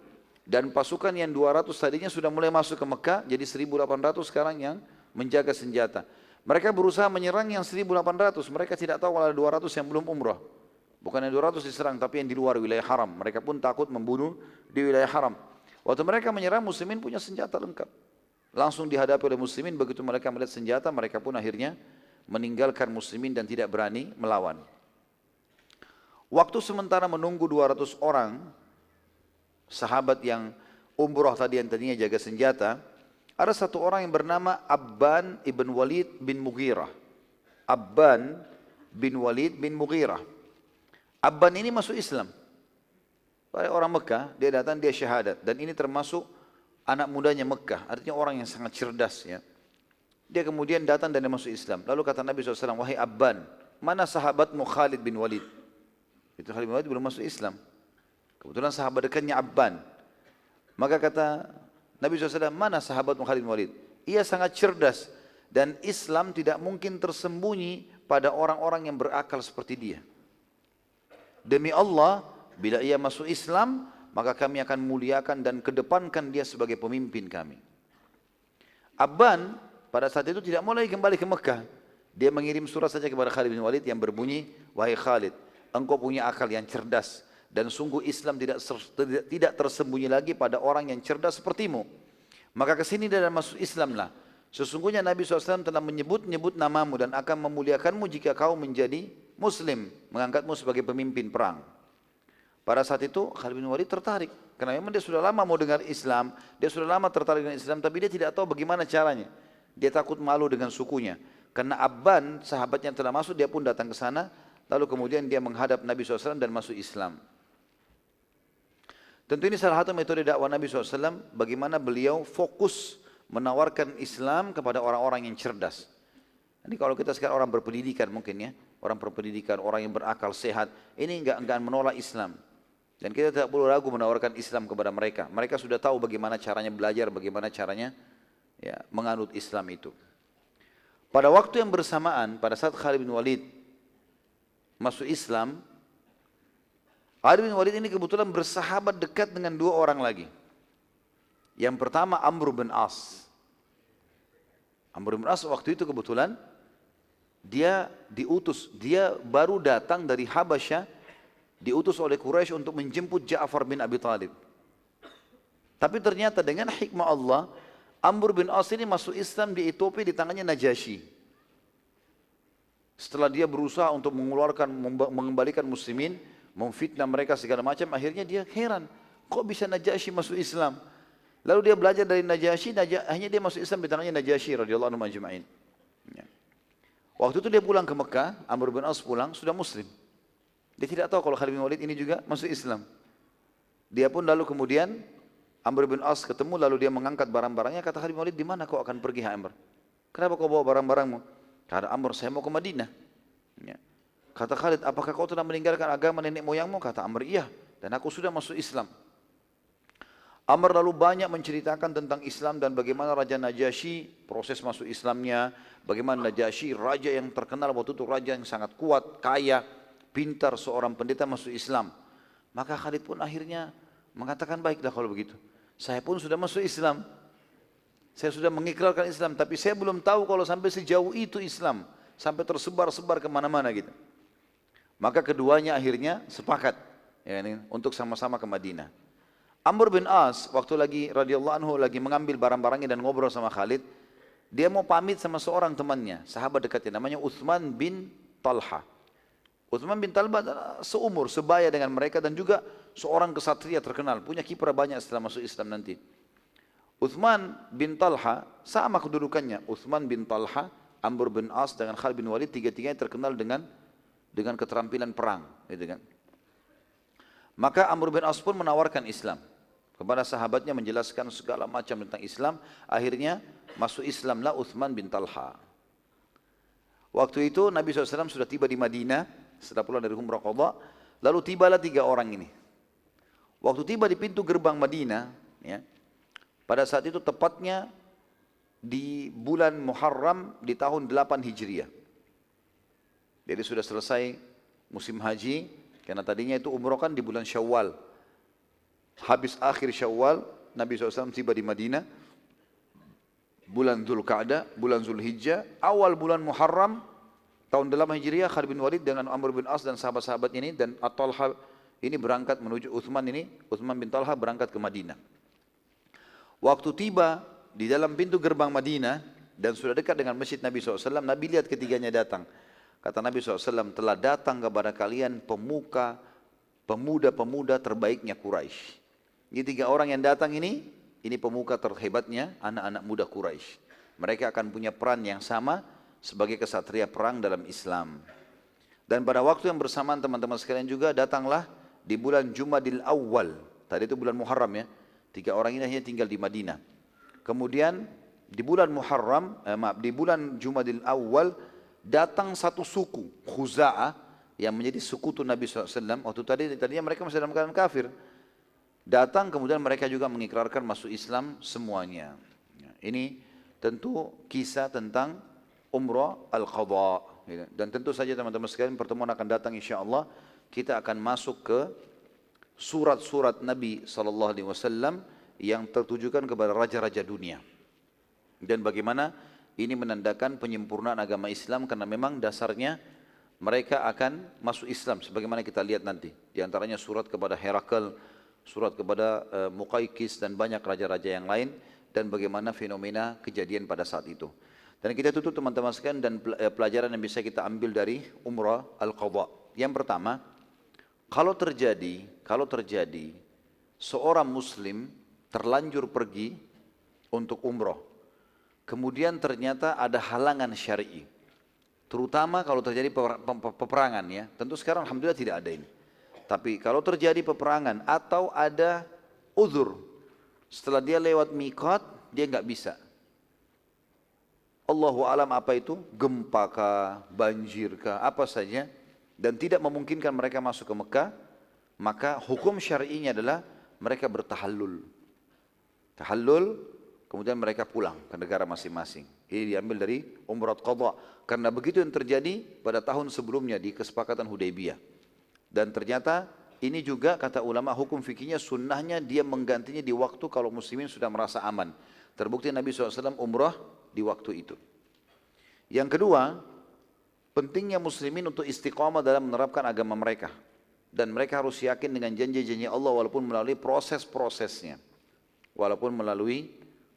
dan pasukan yang 200 tadinya sudah mulai masuk ke Mekah, jadi 1800 sekarang yang menjaga senjata. Mereka berusaha menyerang yang 1800, mereka tidak tahu kalau ada 200 yang belum umrah. Bukan yang 200 diserang, tapi yang di luar wilayah haram. Mereka pun takut membunuh di wilayah haram. Waktu mereka menyerang, muslimin punya senjata lengkap. Langsung dihadapi oleh muslimin, begitu mereka melihat senjata, mereka pun akhirnya meninggalkan muslimin dan tidak berani melawan. Waktu sementara menunggu 200 orang, sahabat yang umroh tadi yang tadinya jaga senjata, ada satu orang yang bernama Abban ibn Walid bin Mughirah. Abban bin Walid bin Mughirah. Abban ini masuk Islam. Orang Mekah, dia datang, dia syahadat. Dan ini termasuk anak mudanya Mekah. Artinya orang yang sangat cerdas. ya. Dia kemudian datang dan dia masuk Islam. Lalu kata Nabi SAW, wahai Abban, mana sahabatmu Khalid bin Walid? Itu Khalid bin Walid belum masuk Islam. Kebetulan sahabat dekatnya Abban. Maka kata Nabi SAW, mana sahabat Khalid bin Walid? Ia sangat cerdas dan Islam tidak mungkin tersembunyi pada orang-orang yang berakal seperti dia. Demi Allah, bila ia masuk Islam, maka kami akan muliakan dan kedepankan dia sebagai pemimpin kami. Abban pada saat itu tidak mulai kembali ke Mekah. Dia mengirim surat saja kepada Khalid bin Walid yang berbunyi, Wahai Khalid, engkau punya akal yang cerdas dan sungguh Islam tidak tidak tersembunyi lagi pada orang yang cerdas sepertimu. Maka ke sini dan masuk Islamlah. Sesungguhnya Nabi SAW telah menyebut-nyebut namamu dan akan memuliakanmu jika kau menjadi Muslim, mengangkatmu sebagai pemimpin perang. Pada saat itu Khalid bin Walid tertarik. Karena memang dia sudah lama mau dengar Islam, dia sudah lama tertarik dengan Islam, tapi dia tidak tahu bagaimana caranya. Dia takut malu dengan sukunya. Karena Abban, sahabatnya telah masuk, dia pun datang ke sana, lalu kemudian dia menghadap Nabi SAW dan masuk Islam. Tentu ini salah satu metode dakwah Nabi SAW bagaimana beliau fokus menawarkan Islam kepada orang-orang yang cerdas. Ini kalau kita sekarang orang berpendidikan mungkin ya, orang berpendidikan, orang yang berakal sehat, ini enggak enggak menolak Islam. Dan kita tidak perlu ragu menawarkan Islam kepada mereka. Mereka sudah tahu bagaimana caranya belajar, bagaimana caranya ya, menganut Islam itu. Pada waktu yang bersamaan, pada saat Khalid bin Walid masuk Islam, Khalid bin Walid ini kebetulan bersahabat dekat dengan dua orang lagi. Yang pertama Amr bin As. Amr bin As waktu itu kebetulan dia diutus, dia baru datang dari Habasyah diutus oleh Quraisy untuk menjemput Ja'far bin Abi Talib. Tapi ternyata dengan hikmah Allah, Amr bin As ini masuk Islam di Ethiopia di tangannya Najasyi. Setelah dia berusaha untuk mengeluarkan, mengembalikan muslimin, memfitnah mereka segala macam, akhirnya dia heran, kok bisa Najasyi masuk Islam? Lalu dia belajar dari Najasyi, akhirnya dia masuk Islam di tangannya Najasyi radhiyallahu anhu majma'in. Ya. Waktu itu dia pulang ke Mekah, Amr bin As pulang, sudah muslim. Dia tidak tahu kalau Khalid bin Walid ini juga masuk Islam. Dia pun lalu kemudian Amr bin As ketemu lalu dia mengangkat barang-barangnya kata Khalid bin Walid di mana kau akan pergi Amr? Kenapa kau bawa barang-barangmu? Kata Amr saya mau ke Madinah. Ya. Kata Khalid, apakah kau telah meninggalkan agama nenek moyangmu? Kata Amr, iya. Dan aku sudah masuk Islam. Amr lalu banyak menceritakan tentang Islam dan bagaimana Raja Najasyi proses masuk Islamnya, bagaimana Najasyi raja yang terkenal waktu itu raja yang sangat kuat, kaya, pintar seorang pendeta masuk Islam. Maka Khalid pun akhirnya mengatakan baiklah kalau begitu. Saya pun sudah masuk Islam. Saya sudah mengikrarkan Islam, tapi saya belum tahu kalau sampai sejauh itu Islam, sampai tersebar-sebar ke mana-mana gitu. Maka keduanya akhirnya sepakat ya, ini, untuk sama-sama ke Madinah. Amr bin As waktu lagi radhiyallahu anhu lagi mengambil barang-barangnya dan ngobrol sama Khalid, dia mau pamit sama seorang temannya, sahabat dekatnya namanya Uthman bin Talha. Uthman bin Talha seumur, sebaya dengan mereka dan juga seorang kesatria terkenal, punya kiprah banyak setelah masuk Islam nanti. Uthman bin Talha sama kedudukannya. Uthman bin Talha, Amr bin As dengan Khalid bin Walid tiga-tiganya terkenal dengan dengan keterampilan perang, gitu kan. Maka Amr bin As pun menawarkan Islam kepada sahabatnya menjelaskan segala macam tentang Islam. Akhirnya masuk Islamlah Uthman bin Talha. Waktu itu Nabi SAW sudah tiba di Madinah setelah pulang dari Umrah Qadha. Lalu tibalah tiga orang ini. Waktu tiba di pintu gerbang Madinah, ya, pada saat itu tepatnya di bulan Muharram di tahun 8 Hijriah. Jadi sudah selesai musim haji, karena tadinya itu umroh kan di bulan Syawal. Habis akhir Syawal, Nabi SAW tiba di Madinah. Bulan Zulqa'dah, bulan Zulhijjah, awal bulan Muharram, tahun 8 Hijriah, Khalid bin Walid dengan Amr bin As dan sahabat-sahabat ini dan At-Talha ini berangkat menuju Uthman ini, Uthman bin Talha berangkat ke Madinah. Waktu tiba di dalam pintu gerbang Madinah dan sudah dekat dengan masjid Nabi SAW, Nabi lihat ketiganya datang. Kata Nabi SAW, telah datang kepada kalian pemuka, pemuda-pemuda terbaiknya Quraisy. Ini tiga orang yang datang ini, ini pemuka terhebatnya anak-anak muda Quraisy. Mereka akan punya peran yang sama sebagai kesatria perang dalam Islam. Dan pada waktu yang bersamaan teman-teman sekalian juga datanglah di bulan Jumadil Awal. Tadi itu bulan Muharram ya. Tiga orang ini hanya tinggal di Madinah. Kemudian di bulan Muharram, eh, maaf, di bulan Jumadil Awal datang satu suku Khuza'ah yang menjadi sekutu Nabi SAW. Waktu tadi tadinya mereka masih dalam keadaan kafir. Datang kemudian mereka juga mengikrarkan masuk Islam semuanya. Ini tentu kisah tentang umrah al-qadha. Gitu. Dan tentu saja teman-teman sekalian pertemuan akan datang insya Allah kita akan masuk ke surat-surat Nabi SAW yang tertujukan kepada raja-raja dunia. Dan bagaimana ini menandakan penyempurnaan agama Islam karena memang dasarnya mereka akan masuk Islam sebagaimana kita lihat nanti. Di antaranya surat kepada Herakl, surat kepada uh, dan banyak raja-raja yang lain dan bagaimana fenomena kejadian pada saat itu. Dan kita tutup teman-teman sekalian dan eh, pelajaran yang bisa kita ambil dari umrah al-qadha. Yang pertama, kalau terjadi, kalau terjadi seorang muslim terlanjur pergi untuk umrah kemudian ternyata ada halangan syar'i. Terutama kalau terjadi peperangan ya. Tentu sekarang alhamdulillah tidak ada ini. Tapi kalau terjadi peperangan atau ada uzur setelah dia lewat mikot dia nggak bisa. Allahu alam apa itu? Gempa kah, banjir kah, apa saja dan tidak memungkinkan mereka masuk ke Mekah, maka hukum syar'inya adalah mereka bertahallul. Tahallul Kemudian mereka pulang ke negara masing-masing. Ini diambil dari umrat qadha. Karena begitu yang terjadi pada tahun sebelumnya di kesepakatan Hudaybiyah. Dan ternyata ini juga kata ulama hukum fikihnya sunnahnya dia menggantinya di waktu kalau muslimin sudah merasa aman. Terbukti Nabi SAW umrah di waktu itu. Yang kedua, pentingnya muslimin untuk istiqamah dalam menerapkan agama mereka. dan mereka harus yakin dengan janji-janji Allah walaupun melalui proses-prosesnya. Walaupun melalui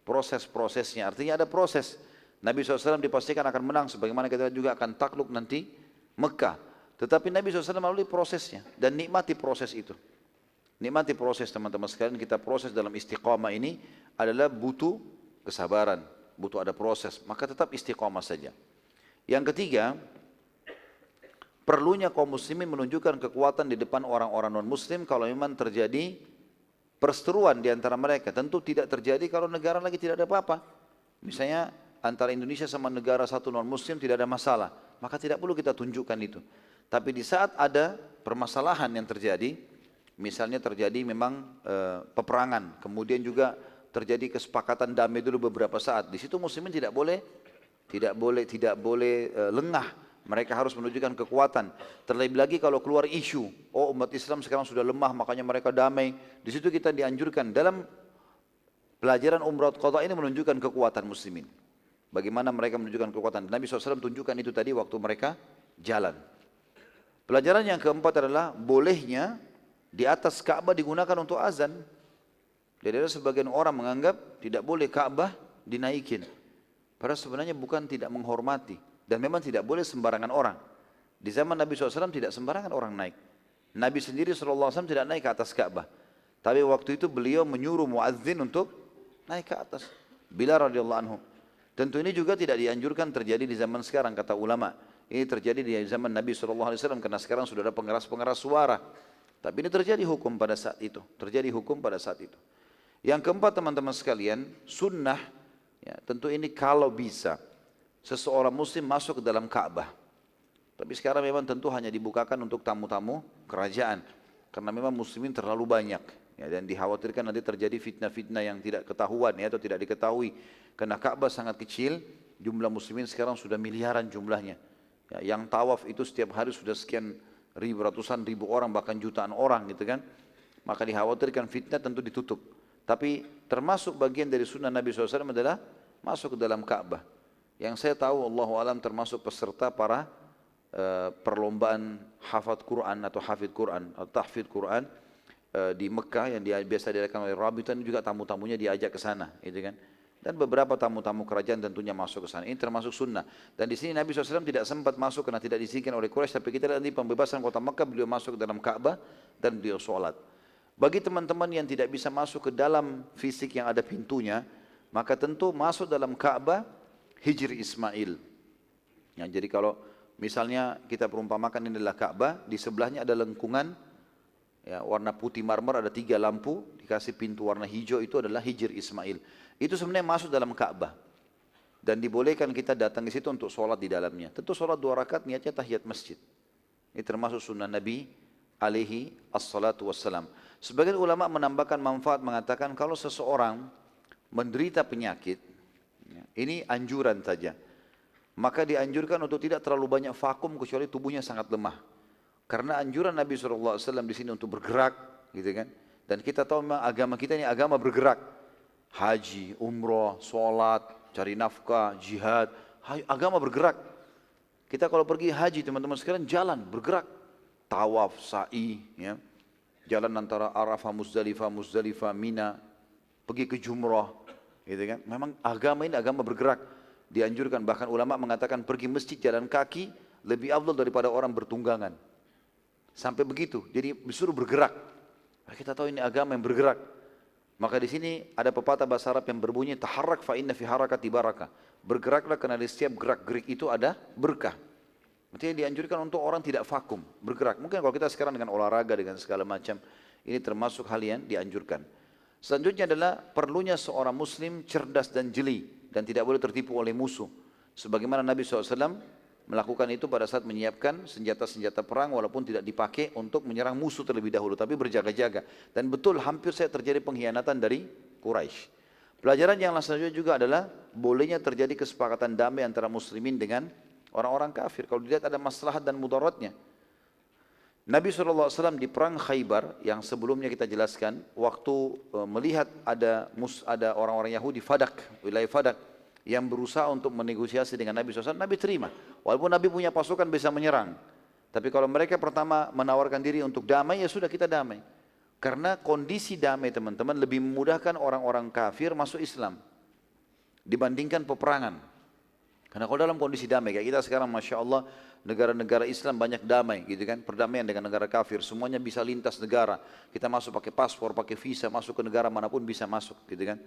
proses-prosesnya. Artinya ada proses. Nabi SAW dipastikan akan menang sebagaimana kita juga akan takluk nanti Mekah. Tetapi Nabi SAW melalui prosesnya dan nikmati proses itu. Nikmati proses teman-teman sekalian kita proses dalam istiqamah ini adalah butuh kesabaran, butuh ada proses, maka tetap istiqamah saja. Yang ketiga, perlunya kaum muslimin menunjukkan kekuatan di depan orang-orang non-muslim kalau memang terjadi perseteruan di antara mereka. Tentu tidak terjadi kalau negara lagi tidak ada apa-apa. Misalnya antara Indonesia sama negara satu non-muslim tidak ada masalah. Maka tidak perlu kita tunjukkan itu. Tapi di saat ada permasalahan yang terjadi, misalnya terjadi memang e, peperangan, kemudian juga terjadi kesepakatan damai dulu beberapa saat. Di situ muslimin tidak boleh tidak boleh tidak boleh e, lengah mereka harus menunjukkan kekuatan. Terlebih lagi kalau keluar isu, oh umat Islam sekarang sudah lemah, makanya mereka damai. Di situ kita dianjurkan dalam pelajaran umrah qadha ini menunjukkan kekuatan muslimin. Bagaimana mereka menunjukkan kekuatan. Nabi SAW tunjukkan itu tadi waktu mereka jalan. Pelajaran yang keempat adalah bolehnya di atas Ka'bah digunakan untuk azan. Jadi ada sebagian orang menganggap tidak boleh Ka'bah dinaikin. Padahal sebenarnya bukan tidak menghormati. Dan memang tidak boleh sembarangan orang. Di zaman Nabi SAW tidak sembarangan orang naik. Nabi sendiri SAW tidak naik ke atas Ka'bah. Tapi waktu itu beliau menyuruh muadzin untuk naik ke atas. Bila radhiyallahu anhu. Tentu ini juga tidak dianjurkan terjadi di zaman sekarang kata ulama. Ini terjadi di zaman Nabi SAW karena sekarang sudah ada pengeras-pengeras suara. Tapi ini terjadi hukum pada saat itu. Terjadi hukum pada saat itu. Yang keempat teman-teman sekalian, sunnah, ya, tentu ini kalau bisa seseorang muslim masuk ke dalam Ka'bah. Tapi sekarang memang tentu hanya dibukakan untuk tamu-tamu kerajaan. Karena memang muslimin terlalu banyak. Ya, dan dikhawatirkan nanti terjadi fitnah-fitnah yang tidak ketahuan ya, atau tidak diketahui. Karena Ka'bah sangat kecil, jumlah muslimin sekarang sudah miliaran jumlahnya. Ya, yang tawaf itu setiap hari sudah sekian ribu, ratusan ribu orang, bahkan jutaan orang gitu kan. Maka dikhawatirkan fitnah tentu ditutup. Tapi termasuk bagian dari sunnah Nabi SAW adalah masuk ke dalam Ka'bah. Yang saya tahu Allah alam termasuk peserta para uh, perlombaan hafad Quran atau hafid Quran atau tahfid Quran uh, di Mekah yang dia, biasa diadakan oleh Rabitan juga tamu-tamunya diajak ke sana, gitu kan. Dan beberapa tamu-tamu kerajaan tentunya masuk ke sana. Ini termasuk sunnah. Dan di sini Nabi SAW tidak sempat masuk karena tidak diizinkan oleh Quraisy. Tapi kita lihat di pembebasan kota Mekah beliau masuk ke dalam Ka'bah dan beliau sholat. Bagi teman-teman yang tidak bisa masuk ke dalam fisik yang ada pintunya, maka tentu masuk dalam Ka'bah Hijri Ismail. Ya, jadi kalau misalnya kita perumpamakan ini adalah Ka'bah, di sebelahnya ada lengkungan ya, warna putih marmer ada tiga lampu, dikasih pintu warna hijau itu adalah Hijri Ismail. Itu sebenarnya masuk dalam Ka'bah. Dan dibolehkan kita datang ke situ untuk sholat di dalamnya. Tentu sholat dua rakaat niatnya tahiyat masjid. Ini termasuk sunnah Nabi alaihi assalatu wassalam. Sebagian ulama menambahkan manfaat mengatakan kalau seseorang menderita penyakit Ya, ini anjuran saja. Maka dianjurkan untuk tidak terlalu banyak vakum kecuali tubuhnya sangat lemah. Karena anjuran Nabi SAW di sini untuk bergerak, gitu kan? Dan kita tahu memang agama kita ini agama bergerak. Haji, umroh, sholat, cari nafkah, jihad, agama bergerak. Kita kalau pergi haji teman-teman sekalian jalan bergerak, tawaf, sa'i, ya. Jalan antara Arafah, Muzdalifah, Muzdalifah, Mina, pergi ke Jumrah, Gitu kan? Memang agama ini agama bergerak. Dianjurkan bahkan ulama mengatakan pergi masjid jalan kaki lebih afdal daripada orang bertunggangan. Sampai begitu. Jadi disuruh bergerak. Nah, kita tahu ini agama yang bergerak. Maka di sini ada pepatah bahasa Arab yang berbunyi taharrak fa inna fi harakati baraka. Bergeraklah karena di setiap gerak-gerik itu ada berkah. Artinya dianjurkan untuk orang tidak vakum, bergerak. Mungkin kalau kita sekarang dengan olahraga dengan segala macam, ini termasuk hal yang dianjurkan. Selanjutnya adalah perlunya seorang muslim cerdas dan jeli dan tidak boleh tertipu oleh musuh. Sebagaimana Nabi SAW melakukan itu pada saat menyiapkan senjata-senjata perang walaupun tidak dipakai untuk menyerang musuh terlebih dahulu tapi berjaga-jaga. Dan betul hampir saya terjadi pengkhianatan dari Quraisy. Pelajaran yang selanjutnya juga adalah bolehnya terjadi kesepakatan damai antara muslimin dengan orang-orang kafir. Kalau dilihat ada maslahat dan mudaratnya. Nabi SAW di perang Khaybar yang sebelumnya kita jelaskan, waktu e, melihat ada mus, ada orang-orang Yahudi Fadak, wilayah Fadak yang berusaha untuk menegosiasi dengan Nabi SAW, Nabi terima. Walaupun Nabi punya pasukan bisa menyerang, Tapi kalau mereka pertama menawarkan diri untuk damai, ya sudah kita damai. Karena kondisi damai teman-teman lebih memudahkan orang-orang kafir masuk Islam dibandingkan peperangan. Karena kalau dalam kondisi damai kayak kita sekarang Masya Allah negara-negara Islam banyak damai gitu kan. Perdamaian dengan negara kafir semuanya bisa lintas negara. Kita masuk pakai paspor, pakai visa, masuk ke negara mana pun bisa masuk gitu kan.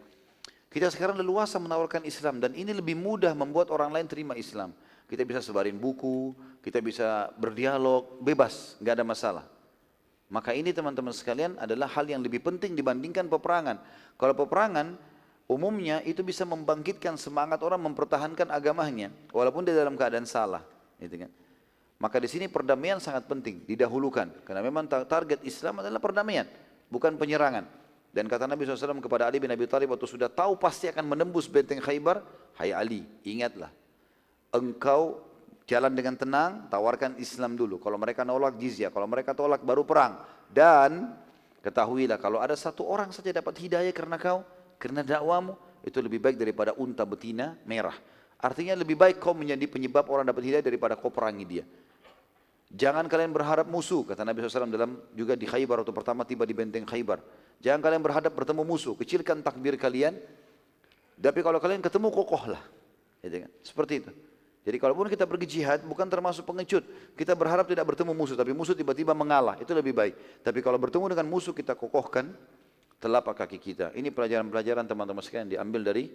Kita sekarang leluasa menawarkan Islam dan ini lebih mudah membuat orang lain terima Islam. Kita bisa sebarin buku, kita bisa berdialog, bebas, nggak ada masalah. Maka ini teman-teman sekalian adalah hal yang lebih penting dibandingkan peperangan. Kalau peperangan umumnya itu bisa membangkitkan semangat orang mempertahankan agamanya walaupun dia dalam keadaan salah, gitu kan. Maka di sini perdamaian sangat penting didahulukan karena memang target Islam adalah perdamaian, bukan penyerangan. Dan kata Nabi SAW kepada Ali bin Abi Thalib waktu sudah tahu pasti akan menembus benteng Khaybar, Hai Ali, ingatlah, engkau jalan dengan tenang, tawarkan Islam dulu. Kalau mereka nolak jizya, kalau mereka tolak baru perang. Dan ketahuilah kalau ada satu orang saja dapat hidayah karena kau, karena dakwamu, itu lebih baik daripada unta betina merah. Artinya lebih baik kau menjadi penyebab orang dapat hidayah daripada kau perangi dia. Jangan kalian berharap musuh, kata Nabi SAW dalam juga di Khaybar waktu pertama tiba di benteng Khaybar. Jangan kalian berhadap bertemu musuh, kecilkan takbir kalian. Tapi kalau kalian ketemu kokohlah. Gitu kan? Seperti itu. Jadi kalaupun kita pergi jihad bukan termasuk pengecut. Kita berharap tidak bertemu musuh, tapi musuh tiba-tiba mengalah. Itu lebih baik. Tapi kalau bertemu dengan musuh kita kokohkan telapak kaki kita. Ini pelajaran-pelajaran teman-teman sekalian diambil dari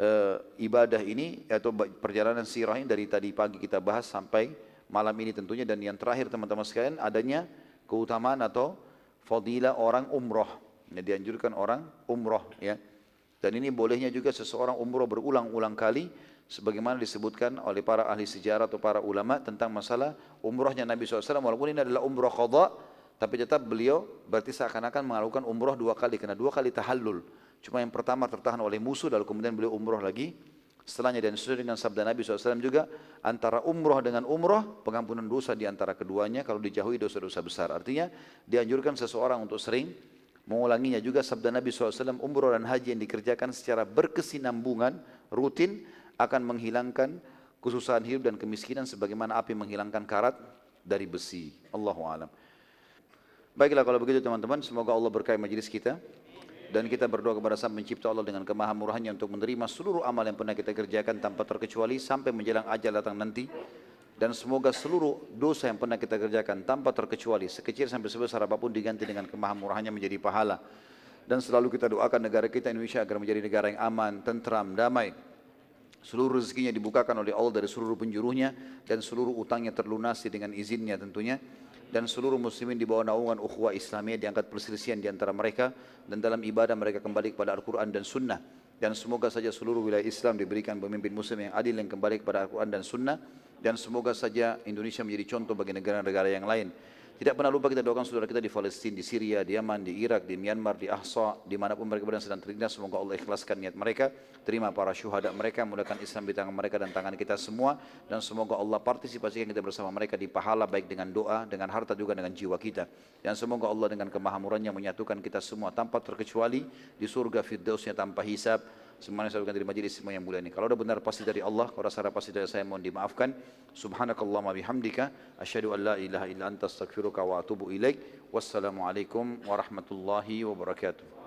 uh, ibadah ini atau perjalanan sirah ini dari tadi pagi kita bahas sampai malam ini tentunya. Dan yang terakhir teman-teman sekalian adanya keutamaan atau fadilah orang umroh. Yang dianjurkan orang umroh ya. Dan ini bolehnya juga seseorang umroh berulang-ulang kali sebagaimana disebutkan oleh para ahli sejarah atau para ulama tentang masalah umrohnya Nabi SAW walaupun ini adalah umroh qadha tapi tetap beliau berarti seakan-akan melakukan umroh dua kali karena dua kali tahallul cuma yang pertama tertahan oleh musuh lalu kemudian beliau umroh lagi setelahnya dan sesuai dengan sabda Nabi SAW juga antara umroh dengan umroh pengampunan dosa di antara keduanya kalau dijauhi dosa-dosa besar artinya dianjurkan seseorang untuk sering mengulanginya juga sabda Nabi SAW umroh dan haji yang dikerjakan secara berkesinambungan rutin akan menghilangkan kesusahan hidup dan kemiskinan sebagaimana api menghilangkan karat dari besi. Allahu alam. Baiklah kalau begitu teman-teman, semoga Allah berkahi majelis kita. Dan kita berdoa kepada Sang Pencipta Allah dengan kemahamurahannya untuk menerima seluruh amal yang pernah kita kerjakan tanpa terkecuali sampai menjelang ajal datang nanti. Dan semoga seluruh dosa yang pernah kita kerjakan tanpa terkecuali sekecil sampai sebesar apa pun diganti dengan kemahamurahannya menjadi pahala. Dan selalu kita doakan negara kita Indonesia agar menjadi negara yang aman, tentram, damai. Seluruh rezekinya dibukakan oleh Allah dari seluruh penjuruhnya dan seluruh utangnya terlunasi dengan izinnya tentunya dan seluruh muslimin di bawah naungan ukhuwah Islamiyah diangkat perselisihan di antara mereka dan dalam ibadah mereka kembali kepada Al-Quran dan Sunnah. Dan semoga saja seluruh wilayah Islam diberikan pemimpin muslim yang adil yang kembali kepada Al-Quran dan Sunnah. Dan semoga saja Indonesia menjadi contoh bagi negara-negara yang lain tidak pernah lupa kita doakan saudara kita di Palestina, di Syria, di Yaman, di Irak, di Myanmar, di Ahsa, di mana pun mereka berada sedang terlindas. Semoga Allah ikhlaskan niat mereka, terima para syuhada mereka, mudahkan Islam di tangan mereka dan tangan kita semua. Dan semoga Allah partisipasikan kita bersama mereka di pahala baik dengan doa, dengan harta juga dengan jiwa kita. Dan semoga Allah dengan kemahamurannya menyatukan kita semua tanpa terkecuali di surga firdausnya tanpa hisab Semuanya saya ucapkan dari majelis semua yang mulia ini. Kalau ada benar pasti dari Allah, kalau rasa pasti dari saya mohon dimaafkan. Subhanakallahumma bihamdika asyhadu an la ilaha illa anta astaghfiruka wa atubu ilaik. Wassalamualaikum warahmatullahi wabarakatuh.